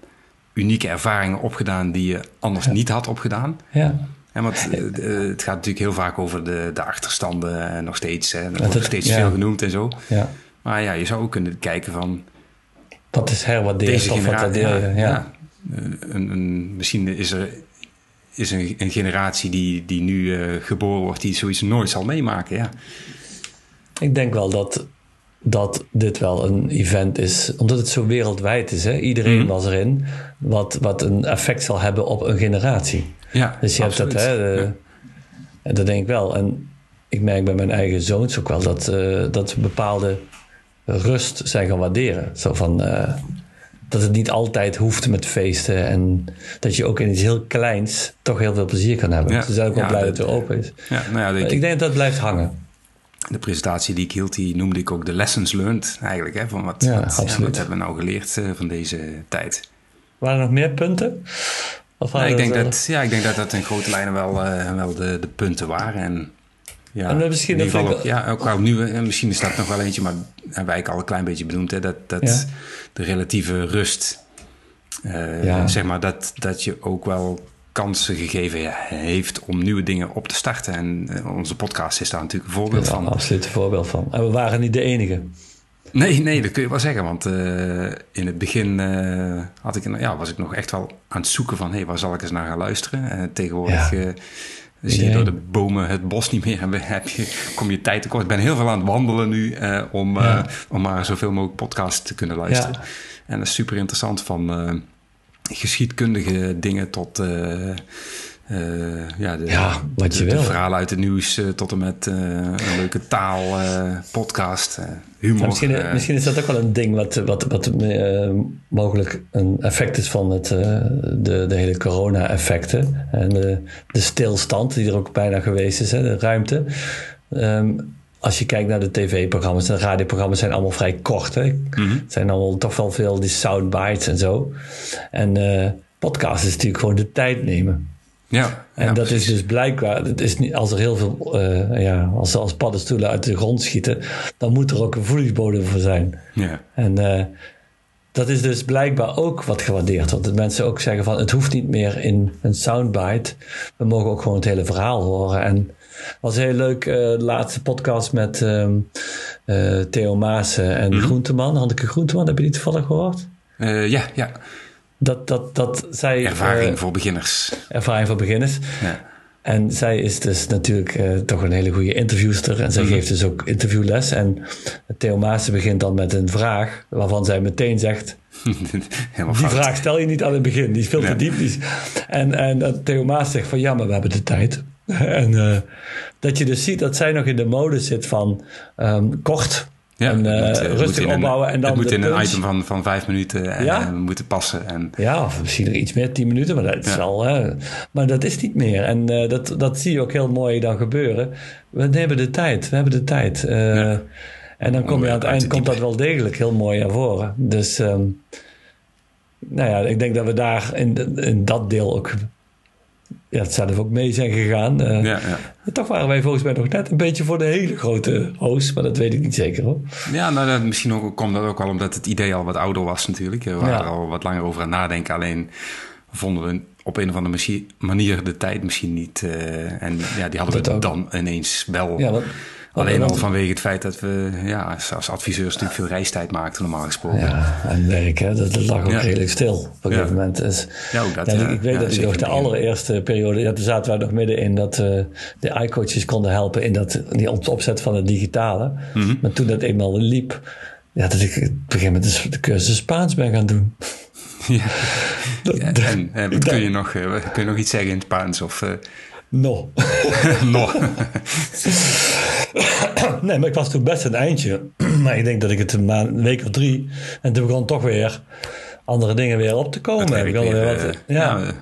unieke ervaringen opgedaan die je anders niet had opgedaan. Ja. En want eh, het gaat natuurlijk heel vaak over de, de achterstanden nog steeds. Hè. Er wordt nog steeds veel genoemd en zo. Ja. Maar ja, je zou ook kunnen kijken van... Wat is herwaarderen deze generatie, ja, ja. ja. Een, een, misschien is er is een, een generatie die, die nu uh, geboren wordt... die zoiets nooit zal meemaken, ja. Ik denk wel dat dat dit wel een event is, omdat het zo wereldwijd is. Hè? Iedereen mhm. was erin, wat, wat een effect zal hebben op een generatie. Ja, dus je hebt dat, hè, dat denk ik wel. En ik merk bij mijn eigen zoons ook wel dat, uh, dat ze bepaalde rust zijn gaan waarderen. Zo van, uh, dat het niet altijd hoeft met feesten. En dat je ook in iets heel kleins toch heel veel plezier kan hebben. Ja, dus zijn ook wel blij dat, het er open is. Ja, nou ja, ik, ik denk dat dat blijft hangen. De presentatie die ik hield, die noemde ik ook de lessons learned eigenlijk. Hè, van wat, wat, wat, hebben we nou geleerd uh, van deze tijd. Waren er nog meer punten? Of nou, ik, denk dat, ja, ik denk dat dat in grote lijnen wel, uh, wel de, de punten waren. En ja, en misschien in ieder geval ook, ja, ook nu, en misschien is dat nog wel eentje, maar hebben wij al een klein beetje benoemd, hè, dat, dat de relatieve rust, uh, ja. zeg maar, dat, dat je ook wel kansen gegeven heeft om nieuwe dingen op te starten. En uh, onze podcast is daar natuurlijk een voorbeeld ja, van. Absoluut een voorbeeld van. En we waren niet de enige. Nee, nee, dat kun je wel zeggen. Want uh, in het begin uh, had ik, ja, was ik nog echt wel aan het zoeken van... hé, hey, waar zal ik eens naar gaan luisteren? En tegenwoordig ja. zie je door de bomen het bos niet meer... en heb je, kom je tijd tekort. Ik ben heel veel aan het wandelen nu... om, om maar zoveel mogelijk podcasts te kunnen luisteren. En dat is super interessant van geschiedkundige dingen tot uh, uh, ja, de, ja, wat je de, wil. verhalen uit het nieuws uh, tot en met een leuke taal, podcast, humor. Misschien, misschien, is dat ook wel een ding wat, wat, wat mogelijk een effect is van het, de, de hele corona-effecten. En de, de stilstand die er ook bijna geweest is, hè, de ruimte. Um, als je kijkt naar de tv-programma's en de radioprogramma's zijn allemaal vrij kort. Hè? Mhm. Het zijn allemaal toch wel veel die soundbites en zo. En uh, podcast is natuurlijk gewoon de tijd nemen. Ja, en dat is dus blijkbaar, het is niet, als er heel veel, uh, ja, als, als paddenstoelen uit de grond schieten, dan moet er ook een voedingsbodem voor zijn. Ja. En uh, dat is dus blijkbaar ook wat gewaardeerd wordt. Dat mensen ook zeggen van het hoeft niet meer in een soundbite. We mogen ook gewoon het hele verhaal horen. En was heel leuk, uh, de laatste podcast met um, uh, Theo Maassen en mm-hmm. Groenteman, Hanneke Groenteman. Heb je die toevallig gehoord? Uh, ja, ja. Dat, dat, dat zij... Ervaring voor beginners. Ervaring voor beginners. Ja. En zij is dus natuurlijk uh, toch een hele goede interviewster. En zij mm-hmm. geeft dus ook interviewles. En Theo Maassen begint dan met een vraag waarvan zij meteen zegt... die vraag stel je niet aan het begin, die is veel te diep. Die is... En, en Theo Maas zegt van ja, maar we hebben de tijd. en uh, dat je dus ziet dat zij nog in de mode zit van um, kort. Ja, en uh, moet, rustig opbouwen. Een, en dan het moet in een item van, van vijf minuten en, ja? en moeten passen. En, ja, of misschien er iets meer, tien minuten. Maar dat, is al, hè. maar dat is niet meer. En uh, dat, dat zie je ook heel mooi dan gebeuren. We hebben de tijd. We hebben de tijd. Ja. En dan kom je aan het eind komt dat wel degelijk heel mooi naar voren. Dus um, nou ja, ik denk dat we daar in, in dat deel ook ja, het zelf ook mee zijn gegaan. Uh, ja, ja. Toch waren wij volgens mij nog net een beetje voor de hele grote host, maar dat weet ik niet zeker hoor. Ja, nou, dat, misschien ook, komt dat ook wel omdat het idee al wat ouder was natuurlijk. We waren er al wat langer over aan nadenken. Alleen vonden we op een of andere manier de tijd misschien niet. Uh, en ja, die hadden we dan ineens wel. Ja, want, Alleen al vanwege het feit dat we ja, als adviseurs natuurlijk veel reistijd maakten, normaal gesproken. Ja, en werk, hè, dat, dat lag ook redelijk stil op een gegeven moment. Dus, ja, ook dat, ja, ik weet dat ik nog de allereerste periode, ja, toen zaten wij nog midden in dat uh, de iCoaches konden helpen in dat, die opzet van het digitale. Mm -hmm. Maar toen dat eenmaal liep, ja, dat ik op een gegeven moment de cursus Spaans ben gaan doen. Ja, dat, en, en wat kun, je nog, uh, kun je nog iets zeggen in het Spaans? Of, uh, No. no. nee, maar ik was toen best een eindje. maar ik denk dat ik het een, maand, een week of drie... en toen begon toch weer andere dingen weer op te komen. Ik wilde weer wat, uh, ja, ja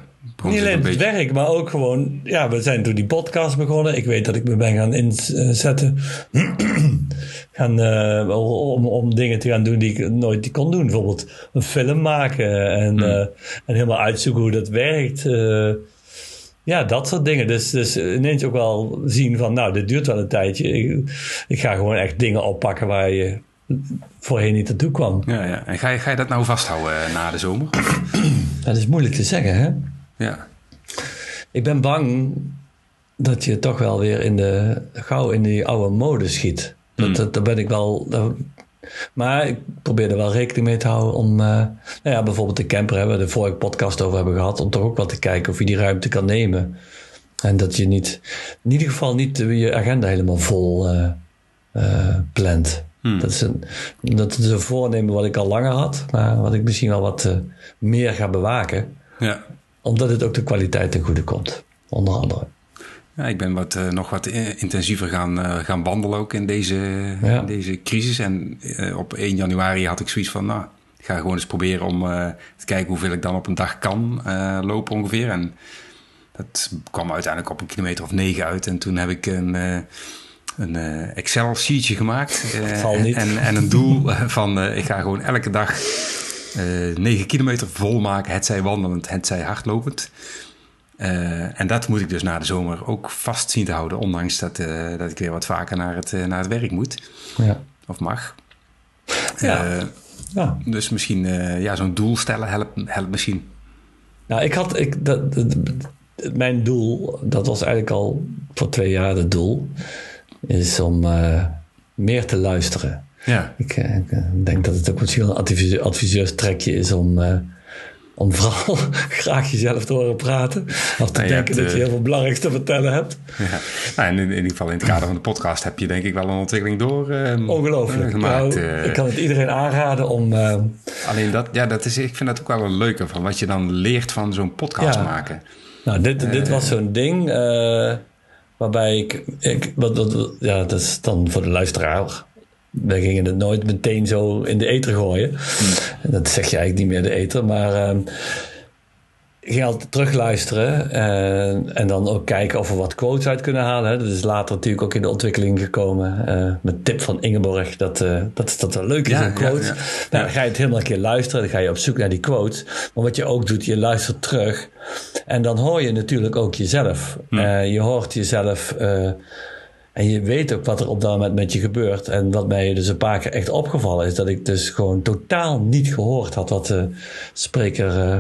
niet alleen het werk, maar ook gewoon... Ja, we zijn toen die podcast begonnen. Ik weet dat ik me ben gaan inzetten. gaan, uh, om, om dingen te gaan doen die ik nooit kon doen. Bijvoorbeeld een film maken en, hmm. uh, en helemaal uitzoeken hoe dat werkt. Ja, dat soort dingen. Dus, dus ineens ook wel zien van, nou, dit duurt wel een tijdje. Ik, ik ga gewoon echt dingen oppakken waar je voorheen niet naartoe kwam. Ja, ja. En ga je, ga je dat nou vasthouden eh, na de zomer? Dat is moeilijk te zeggen, hè? Ja. Ik ben bang dat je toch wel weer in de, gauw in die oude mode schiet. Dat, hmm. dat, daar ben ik wel, maar ik probeer er wel rekening mee te houden om, uh, nou ja, bijvoorbeeld de camper hebben we de vorige podcast over hebben gehad, om toch ook wat te kijken of je die ruimte kan nemen. En dat je niet, in ieder geval niet je agenda helemaal vol uh, uh, plant. Hmm. Dat, is een, dat is een voornemen wat ik al langer had, maar wat ik misschien wel wat meer ga bewaken. Ja. Omdat het ook de kwaliteit ten goede komt, onder andere. Ja, ik ben wat, uh, nog wat intensiever gaan, uh, gaan wandelen ook in deze, ja. in deze crisis. En uh, op 1 januari had ik zoiets van, nou, ik ga gewoon eens proberen om te kijken hoeveel ik dan op een dag kan lopen ongeveer. En dat kwam uiteindelijk op een kilometer of negen uit. En toen heb ik een, een Excel-sheetje gemaakt. en, en een doel van ik ga gewoon elke dag 9 kilometer vol maken. Het zij wandelend, het zij hardlopend. Uh, en dat moet ik dus na de zomer ook vast zien te houden, ondanks dat, uh, dat ik weer wat vaker naar het, uh, naar het werk moet. Ja. Of mag. Ja. ja. Dus misschien ja, zo'n doel stellen helpt, helpt misschien. Nou, ik had, ik, dat, mijn doel, dat was eigenlijk al voor twee jaar het doel, is om meer te luisteren. Ja. Ik, ik denk dat het ook misschien een adviseur, adviseurstrekje is om om vooral graag jezelf te horen praten. Of te nou, denken dat je eh, heel veel belangrijks te vertellen hebt. Ja. Nou, in, in, ieder geval in het kader van de podcast heb je denk ik wel een ontwikkeling door uh, Ongelooflijk. gemaakt. Nou, ik kan het iedereen aanraden om... Uh, Alleen dat, ja, dat is, ik vind dat ook wel een leuke van wat je dan leert van zo'n podcast maken. Nou, dit, dit was zo'n ding waarbij ik... ik wat, wat, ja, dat is dan voor de luisteraar we gingen het nooit meteen zo in de eter gooien. Hmm. Dat zeg je eigenlijk niet meer de eter, maar ik ging altijd terugluisteren uh, en dan ook kijken of we wat quotes uit kunnen halen. Hè. Dat is later natuurlijk ook in de ontwikkeling gekomen uh, met tip van Ingeborg dat, uh, dat, dat wel leuk is, ja, een quote. Ja, nou, dan ga je het helemaal een keer luisteren, dan ga je op zoek naar die quotes. Maar wat je ook doet, je luistert terug en dan hoor je natuurlijk ook jezelf. Hmm. je hoort jezelf en je weet ook wat er op dat moment met je gebeurt. En wat mij dus een paar keer echt opgevallen is, dat ik dus gewoon totaal niet gehoord had wat de spreker uh,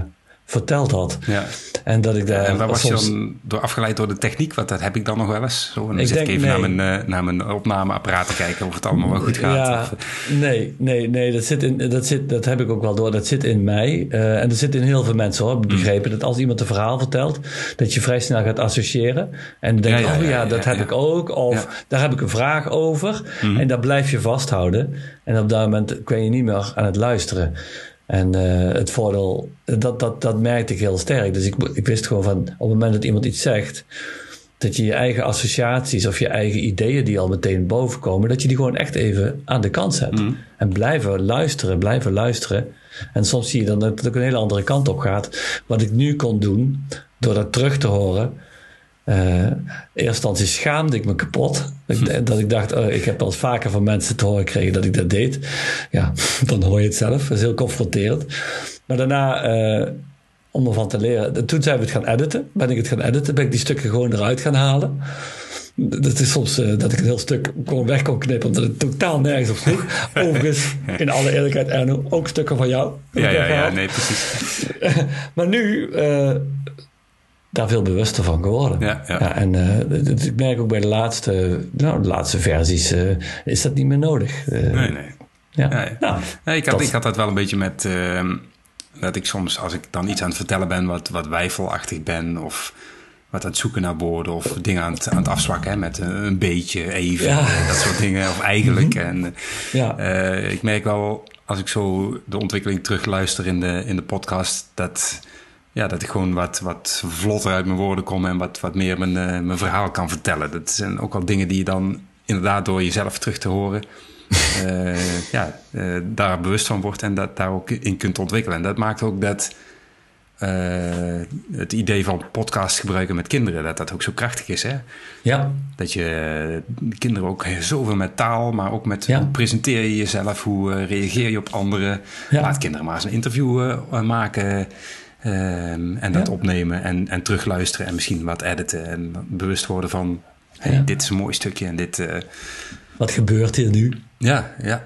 verteld had. Ja. En dat ik daar. En waar was je dan door afgeleid door de techniek? Want dat heb ik dan nog wel eens. Zo, dan ik zit denk, ik even naar, mijn, uh, naar mijn opnameapparaat te kijken of het allemaal wel goed gaat. Ja, nee, nee, nee. Dat, zit in, dat, zit, dat heb ik ook wel door. Dat zit in mij. Uh, en dat zit in heel veel mensen hoor. Ik mm. begrepen dat als iemand een verhaal vertelt, dat je vrij snel gaat associëren. En dan denk je, oh ja, dat heb ik ook. Of daar heb ik een vraag over. Mm. En dat blijf je vasthouden. En op dat moment kun je niet meer aan het luisteren. En uh, het voordeel, dat, dat, dat merkte ik heel sterk. Dus ik, ik wist gewoon van, op het moment dat iemand iets zegt, dat je je eigen associaties of je eigen ideeën die al meteen bovenkomen, dat je die gewoon echt even aan de kant zet. Mm. En blijven luisteren, blijven luisteren. En soms zie je dan dat het ook een hele andere kant op gaat. Wat ik nu kon doen, door dat terug te horen, uh, in eerste instantie schaamde ik me kapot. Hm. Dat ik dacht, oh, ik heb wel vaker van mensen te horen gekregen dat ik dat deed. Ja, dan hoor je het zelf. Dat is heel confronterend. Maar daarna, uh, om ervan te leren. Toen zijn we het gaan editen. Ben ik het gaan editen. Ben ik die stukken gewoon eruit gaan halen. Dat is soms uh, dat ik een heel stuk gewoon weg kon knippen, omdat het totaal nergens op sloeg. Overigens, in alle eerlijkheid, Erno, ook stukken van jou. Ja, ja, ja, nee, precies. maar nu daar veel bewuster van geworden. Ja, ja. en uh, ik merk ook bij de laatste, nou, de laatste versies uh, is dat niet meer nodig. Uh, nee, nee. Ja. Nou, ja, ik, had, ik had dat wel een beetje met ehm, dat ik soms, als ik dan iets aan het vertellen ben wat, wat wijfelachtig ben of wat aan het zoeken naar woorden of dingen aan het, aan het afzwakken hè, met een, beetje, even, dat soort dingen, of eigenlijk. Mhm. en ja. ik merk wel, als ik zo de ontwikkeling terugluister in de, in de podcast, dat ja, dat ik gewoon wat, wat vlotter uit mijn woorden kom en wat, wat meer mijn, uh, mijn verhaal kan vertellen. Dat zijn ook wel dingen die je dan inderdaad door jezelf terug te horen, uh, ja, uh, daar bewust van wordt en dat daar ook in kunt ontwikkelen. En dat maakt ook dat het idee van podcast gebruiken met kinderen, dat dat ook zo krachtig is. Hè? Ja. Dat je kinderen ook zoveel met taal, maar ook met hoe presenteer je jezelf, hoe reageer je op anderen. Laat kinderen maar eens een interview maken. Ehm, en dat opnemen en, en terugluisteren en misschien wat editen en bewust worden van hey, dit is een mooi stukje en dit. Uh... Wat gebeurt hier nu? Ja, ja.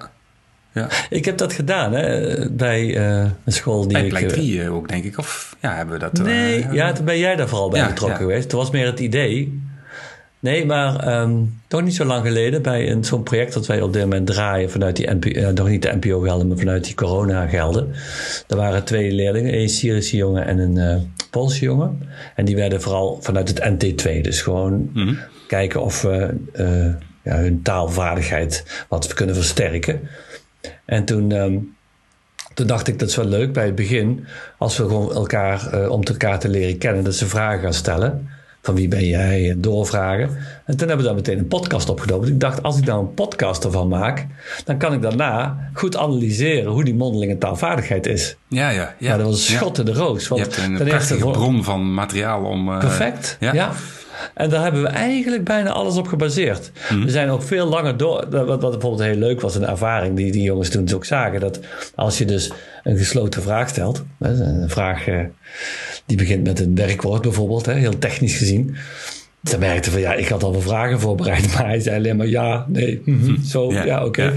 ja. Ik heb dat gedaan hè, bij uh, een school die. Bij ik, 3 uh, ook, denk ik. Of ja, hebben we dat. Nee, ja, toen ben jij daar vooral bij betrokken geweest. Het was meer het idee Nee, maar um, toch niet zo lang geleden bij zo'n project dat wij op dit moment draaien vanuit die NPO, uh, nog niet de NPO-gelden, maar vanuit die corona-gelden. Er waren twee leerlingen, een Syrische jongen en een uh, Poolse jongen. En die werden vooral vanuit het NT2, dus gewoon mm-hmm. kijken of we uh, ja, hun taalvaardigheid wat kunnen versterken. En toen, um, toen dacht ik dat is wel leuk bij het begin, als we gewoon elkaar, om elkaar te leren kennen, dat ze vragen gaan stellen. Van wie ben jij, doorvragen. En toen hebben we daar meteen een podcast opgenomen. Ik dacht, als ik nou een podcast ervan maak, dan kan ik daarna goed analyseren hoe die mondelinge taalvaardigheid is. Ja, ja. Ja, dat was een schot in de roos. Want je hebt een prachtige bron van materiaal om... Uh, perfect, ja. En daar hebben we eigenlijk bijna alles op gebaseerd. Mhm. We zijn ook veel langer door. Wat, wat bijvoorbeeld heel leuk was, een ervaring die die jongens toen ook zagen. Dat als je dus een gesloten vraag stelt. Een vraag uh, die begint met een werkwoord bijvoorbeeld, heel technisch gezien. Dan merkte van ja, ik had al wel vragen voorbereid, maar hij zei alleen maar ja, nee, mm zo, ja, oké.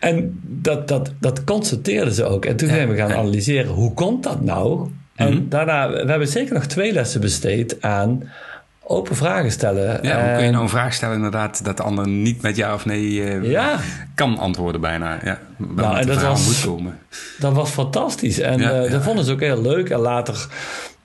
En dat, dat, dat constateerden ze ook. En toen zijn we gaan analyseren, hoe komt dat nou? En mhm. daarna, we hebben zeker nog twee lessen besteed aan open vragen stellen. Ja, hoe kun je nou een vraag stellen inderdaad dat de ander niet met ja of nee uh, kan antwoorden bijna. Ja, nou, en dat was, moet komen. Dat was fantastisch. En ja, uh, dat vonden ze ook heel leuk. En later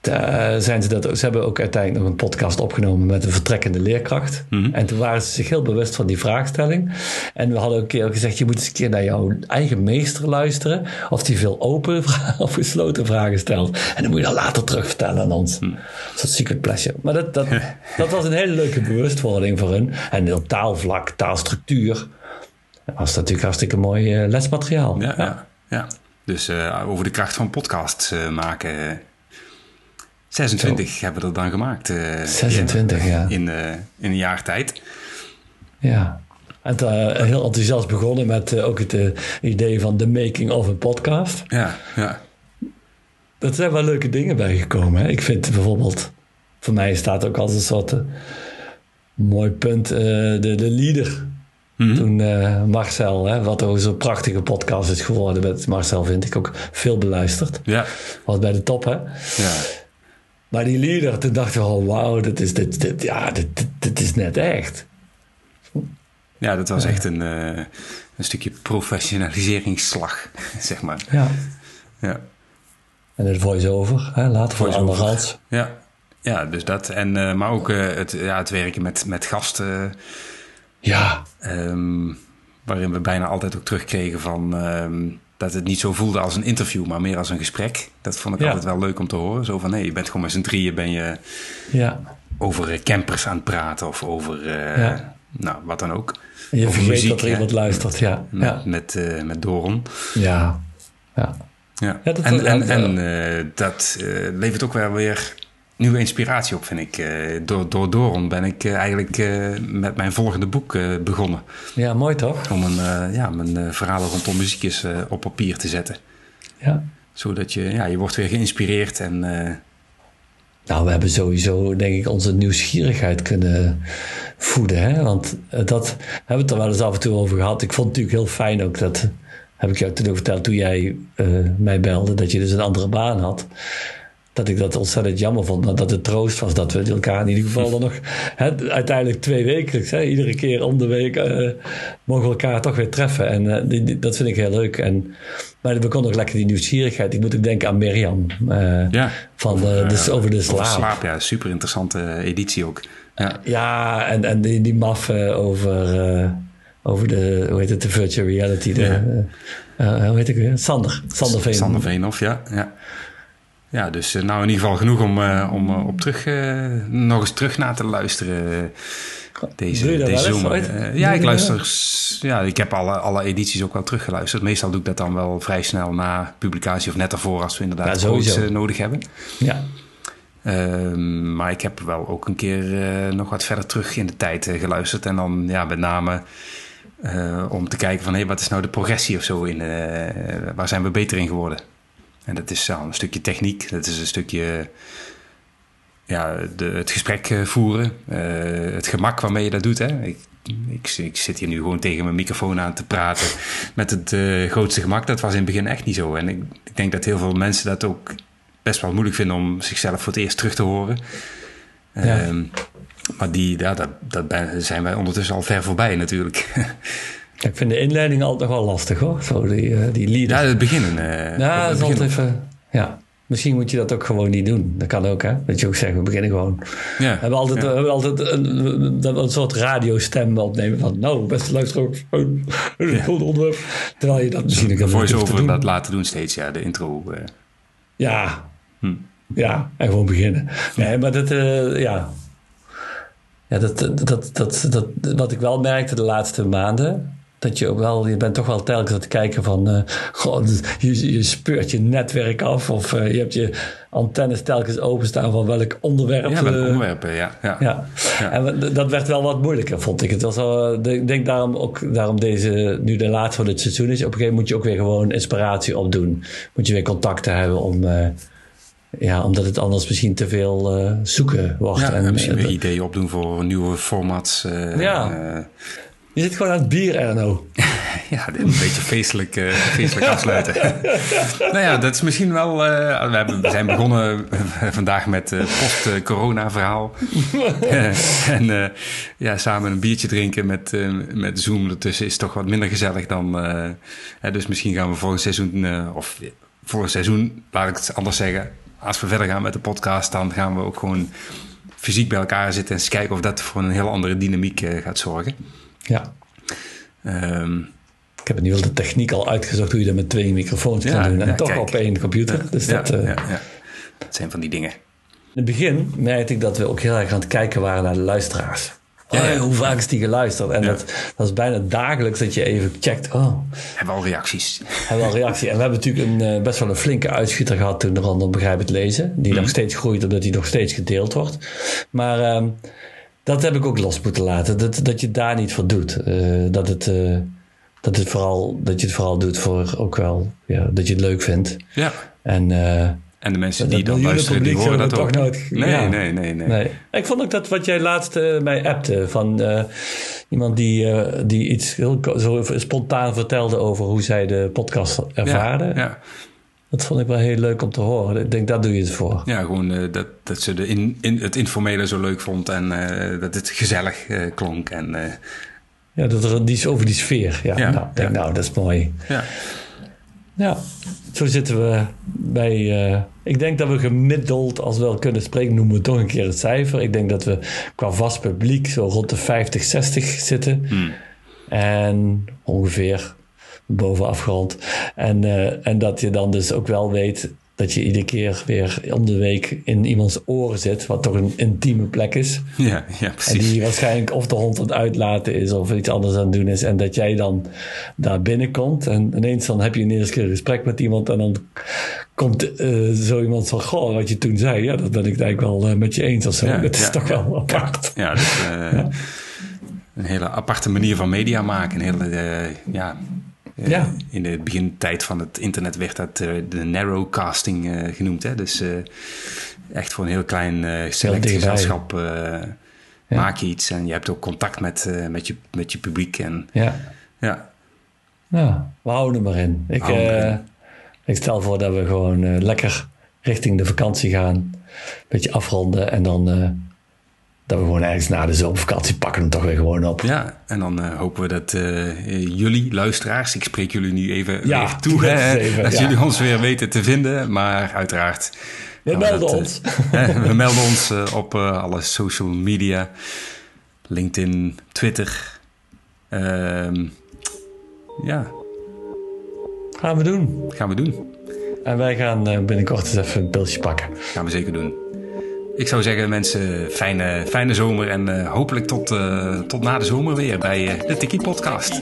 uh, zijn ze dat, ze hebben ook uiteindelijk nog een podcast opgenomen met een vertrekkende leerkracht. Mhm. En toen waren ze zich heel bewust van die vraagstelling. En we hadden ook een keer gezegd: je moet eens een keer naar jouw eigen meester luisteren. Of die veel open of gesloten vragen stelt. En dan moet je dat later terug vertellen aan ons. Mm. Dat is secret pleasure. Maar dat, dat, dat was een hele leuke bewustwording voor hun. En op taalvlak, taalstructuur. was natuurlijk hartstikke mooi uh, lesmateriaal. Ja, ja. ja. Dus uh, over de kracht van podcasts uh, maken 26 hebben we er dan gemaakt. Uh, 26, in, ja. In, uh, in een jaar tijd. Ja. En uh, heel enthousiast begonnen met eh, ook het idee van de making of een podcast. Ja, ja. Er zijn wel leuke dingen bijgekomen. Hè? Ik vind bijvoorbeeld, voor mij staat ook als een soort mooi punt, de, de leader. Mm Toen Marcel, hè, wat ook zo'n prachtige podcast is geworden met Marcel, vind ik ook veel beluisterd. Ja. Was bij de top, hè? Ja. Maar die leader, toen dachten we al, wauw, dit is, dit, dit, ja, dit, dit, is net echt. Ja, dat was echt een, uh, een stukje professionaliseringsslag, zeg maar. Ja. ja. En het voice-over, hè, later voor anderhans. Ja. ja, dus dat. En, uh, maar ook uh, het, ja, het werken met, met gasten. Ja. Um, waarin we bijna altijd ook terugkregen van... Um, dat het niet zo voelde als een interview, maar meer als een gesprek. Dat vond ik altijd wel leuk om te horen. Zo van, nee, je bent gewoon met z'n drieën ben je ja. over eh, campers aan het praten of over, uh, nou, wat dan ook. En je vergeet muziek, dat er iemand luistert, ja. Met, ja. met, uh, met Doron. Ja, ja. ja. dat en en, en uh, dat levert ook wel weer nieuwe inspiratie op, vind ik. Uh, door, door Doron ben ik uh, eigenlijk uh, met mijn volgende boek begonnen. Ja, mooi toch? Om een, ja, mijn verhalen rondom muziek eens op papier te zetten. Ja. Zodat je, ja, je wordt weer geïnspireerd en... Nou, we hebben sowieso, denk ik, onze nieuwsgierigheid kunnen voeden. Hè? Want dat hebben we het er wel eens af en toe over gehad. Ik vond het natuurlijk heel fijn ook dat... Heb ik jou toen ook verteld toen jij mij belde, dat je dus een andere baan had dat ik dat ontzettend jammer vond. Maar dat het troost was dat we elkaar in ieder geval dan nog uiteindelijk twee wekelijks, iedere keer om de week, uh, mogen we elkaar toch weer treffen. En uh, die, dat vind ik heel leuk. En, maar we konden ook lekker die nieuwsgierigheid. Ik moet ook denken aan Mirjam. Uh, ja, van de, over de slaap. Over slaap, ja. Super interessante editie ook. Ja, ja en, en die, die maf over, over de, hoe heet het, de virtual reality. De, ja. hoe heet ik weer? Sander. Sander Veen. Sander Veenhoff, ja. ja. Ja, dus eh, nou in ieder geval genoeg om, uh, om uh, op terug, nog eens terug naar te luisteren. Deze, deze zomer. ja, ik luister. Ja, ik heb alle, alle edities ook wel teruggeluisterd. Meestal doe ik dat dan wel vrij snel na publicatie of net ervoor als we inderdaad ja, iets nodig hebben. Ja. Ehm, maar ik heb wel ook een keer nog wat verder terug in de tijd geluisterd. En dan ja, met name om te kijken van hé, hey, wat is nou de progressie of zo in, waar zijn we beter in geworden? En dat is een stukje techniek, dat is een stukje ja, de, het gesprek eh, voeren, uh, het gemak waarmee je dat doet. Hè? Ik, ik, ik, zit hier nu gewoon tegen mijn microfoon aan te praten met het uh, grootste gemak. Dat was in het begin echt niet zo. En ik, ik, denk dat heel veel mensen dat ook best wel moeilijk vinden om zichzelf voor het eerst terug te horen. Ja. Um, maar die, ja, dat, dat zijn wij ondertussen al ver voorbij natuurlijk. ik vind de inleiding altijd nog wel lastig hoor. Zo die, uh, die leader. Ja, het beginnen. Uh, ja, dat is altijd even. Ja. Misschien moet je dat ook gewoon niet doen. Dat kan ook, hè? Dat je ook zegt, we beginnen gewoon. Ja, we hebben altijd, ja. we hebben altijd een, een, een soort radiostem opnemen van... Nou, beste luisteraars, een goed onderwerp. Terwijl je dat misschien ook voice-over dat laten doen steeds, ja. De intro. Ja. Hm. Ja, en gewoon beginnen. Nee, maar dat, uh, ja... ja, dat, dat, dat, dat, wat ik wel merkte de laatste maanden, dat je wel, je bent toch wel telkens aan het kijken van, uh, je, je speurt je netwerk af of uh, je hebt je antennes telkens openstaan van welk onderwerp. Ja, welk onderwerpen, ja. ja. ja. ja. En dat werd wel wat moeilijker, vond ik. Het was al, ik denk daarom ook, daarom deze, nu de laatste van het seizoen is, op een gegeven moment moet je ook weer gewoon inspiratie opdoen. Moet je weer contacten hebben om... Uh, ja, omdat het anders misschien te veel uh, zoeken wordt. Ja, en, misschien weer ideeën opdoen voor nieuwe formats. Uh, ja. Je zit gewoon aan het bier, Erno. ja, een beetje feestelijk, uh, feestelijk afsluiten. nou ja, dat is misschien wel... Uh, we, hebben, we zijn begonnen vandaag met het uh, post-corona verhaal. en ja, samen een biertje drinken met, met Zoom ertussen is toch wat minder gezellig dan... dus misschien gaan we volgend seizoen... of voor seizoen, laat ik het anders zeggen... Als we verder gaan met de podcast, dan gaan we ook gewoon fysiek bij elkaar zitten... en eens kijken of dat voor een heel andere dynamiek gaat zorgen. Ja. Um, ik heb in ieder geval de techniek al uitgezocht hoe je dat met twee microfoons kan doen. En toch op één computer. Dus dat, uh, dat zijn van die dingen. In het begin merkte ik dat we ook heel erg aan het kijken waren naar de luisteraars. Oh, hoe vaak is die geluisterd? En dat, dat is bijna dagelijks dat je even checkt. Oh. Hebben we al reacties? Hebben we al reacties. En we hebben natuurlijk een, uh, best wel een flinke uitschieter gehad toen rondom Begrijp het Lezen. Die mm. nog steeds groeit omdat die nog steeds gedeeld wordt. Maar... Um, dat heb ik ook los moeten laten. Dat, dat je daar niet voor doet. Uh, dat, het, uh, dat, het vooral, dat je het vooral doit voor ook wel ja, dat je het leuk vindt. Ja. En, uh, en de mensen die dan luisteren, die horen dat ook. Nooit, nee, ja. nee, nee, nee, nee, Ik vond ook dat wat jij laatst mij appte van iemand die, die iets heel zo spontaan vertelde over hoe zij de podcast ervaren. Ja, ja. Dat vond ik wel heel leuk om te horen. Ik denk, daar doe je het voor. Ja, gewoon uh, dat, dat ze de in, in, het informele zo leuk vond en uh, dat het gezellig uh, klonk. En, ja, dat er die, over die sfeer. Ja, ja nou, denk, nou, dat is mooi. Ja. Ja, zo zitten we bij. ik denk dat we gemiddeld, als we wel kunnen spreken, noemen we toch een keer het cijfer. Ik denk dat we qua vast publiek zo rond de 50, 60 zitten. Hmm. En ongeveer bovenaf grond. En, uh, en dat je dan dus ook wel weet dat je iedere keer weer om de week in iemands oren zit, wat toch een intieme plek is. Ja, ja precies. En die waarschijnlijk of de hond aan het uitlaten is of iets anders aan het doen is. En dat jij dan daar binnenkomt en ineens dan heb je een eerste keer een gesprek met iemand en dan komt uh, zo iemand van, goh, wat je toen zei, ja, dat ben ik eigenlijk wel uh, met je eens of zo. Ja, dat is toch wel apart. Dus, ja, een hele aparte manier van media maken. Een hele, ja, uh, ja. In de begintijd van het internet werd dat uh, de narrowcasting uh, genoemd. Hè? Dus echt voor een heel klein select gezelschap ja. maak je iets. En je hebt ook contact met, met, je, met je publiek. En, ja. Ja. ja, we houden er maar in. Ik, ik stel voor dat we gewoon lekker richting de vakantie gaan. Een beetje afronden en dan dat we gewoon ergens na de zomervakantie pakken hem toch weer gewoon op. Ja, en dan uh, hopen we dat uh, jullie luisteraars, ik spreek jullie nu even, ja, even toe, hè, even, dat ja. jullie ons weer weten te vinden. Maar uiteraard... We melden dat, ons. We melden ons op alle social media. LinkedIn, Twitter. Ehm, ja. Gaan we doen. Gaan we doen. En wij gaan binnenkort eens even een pilsje pakken. Gaan we zeker doen. Ik zou zeggen, mensen, fijne, fijne zomer en uh, hopelijk tot, uh, tot na de zomer weer bij uh, de Tiki Podcast.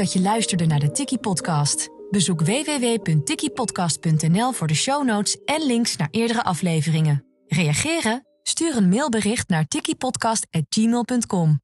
Dat je luisterde naar de Tiki Podcast. Bezoek www.tikipodcast.nl voor de show notes en links naar eerdere afleveringen. Reageren? Stuur een mailbericht naar tikipodcast.gmail.com.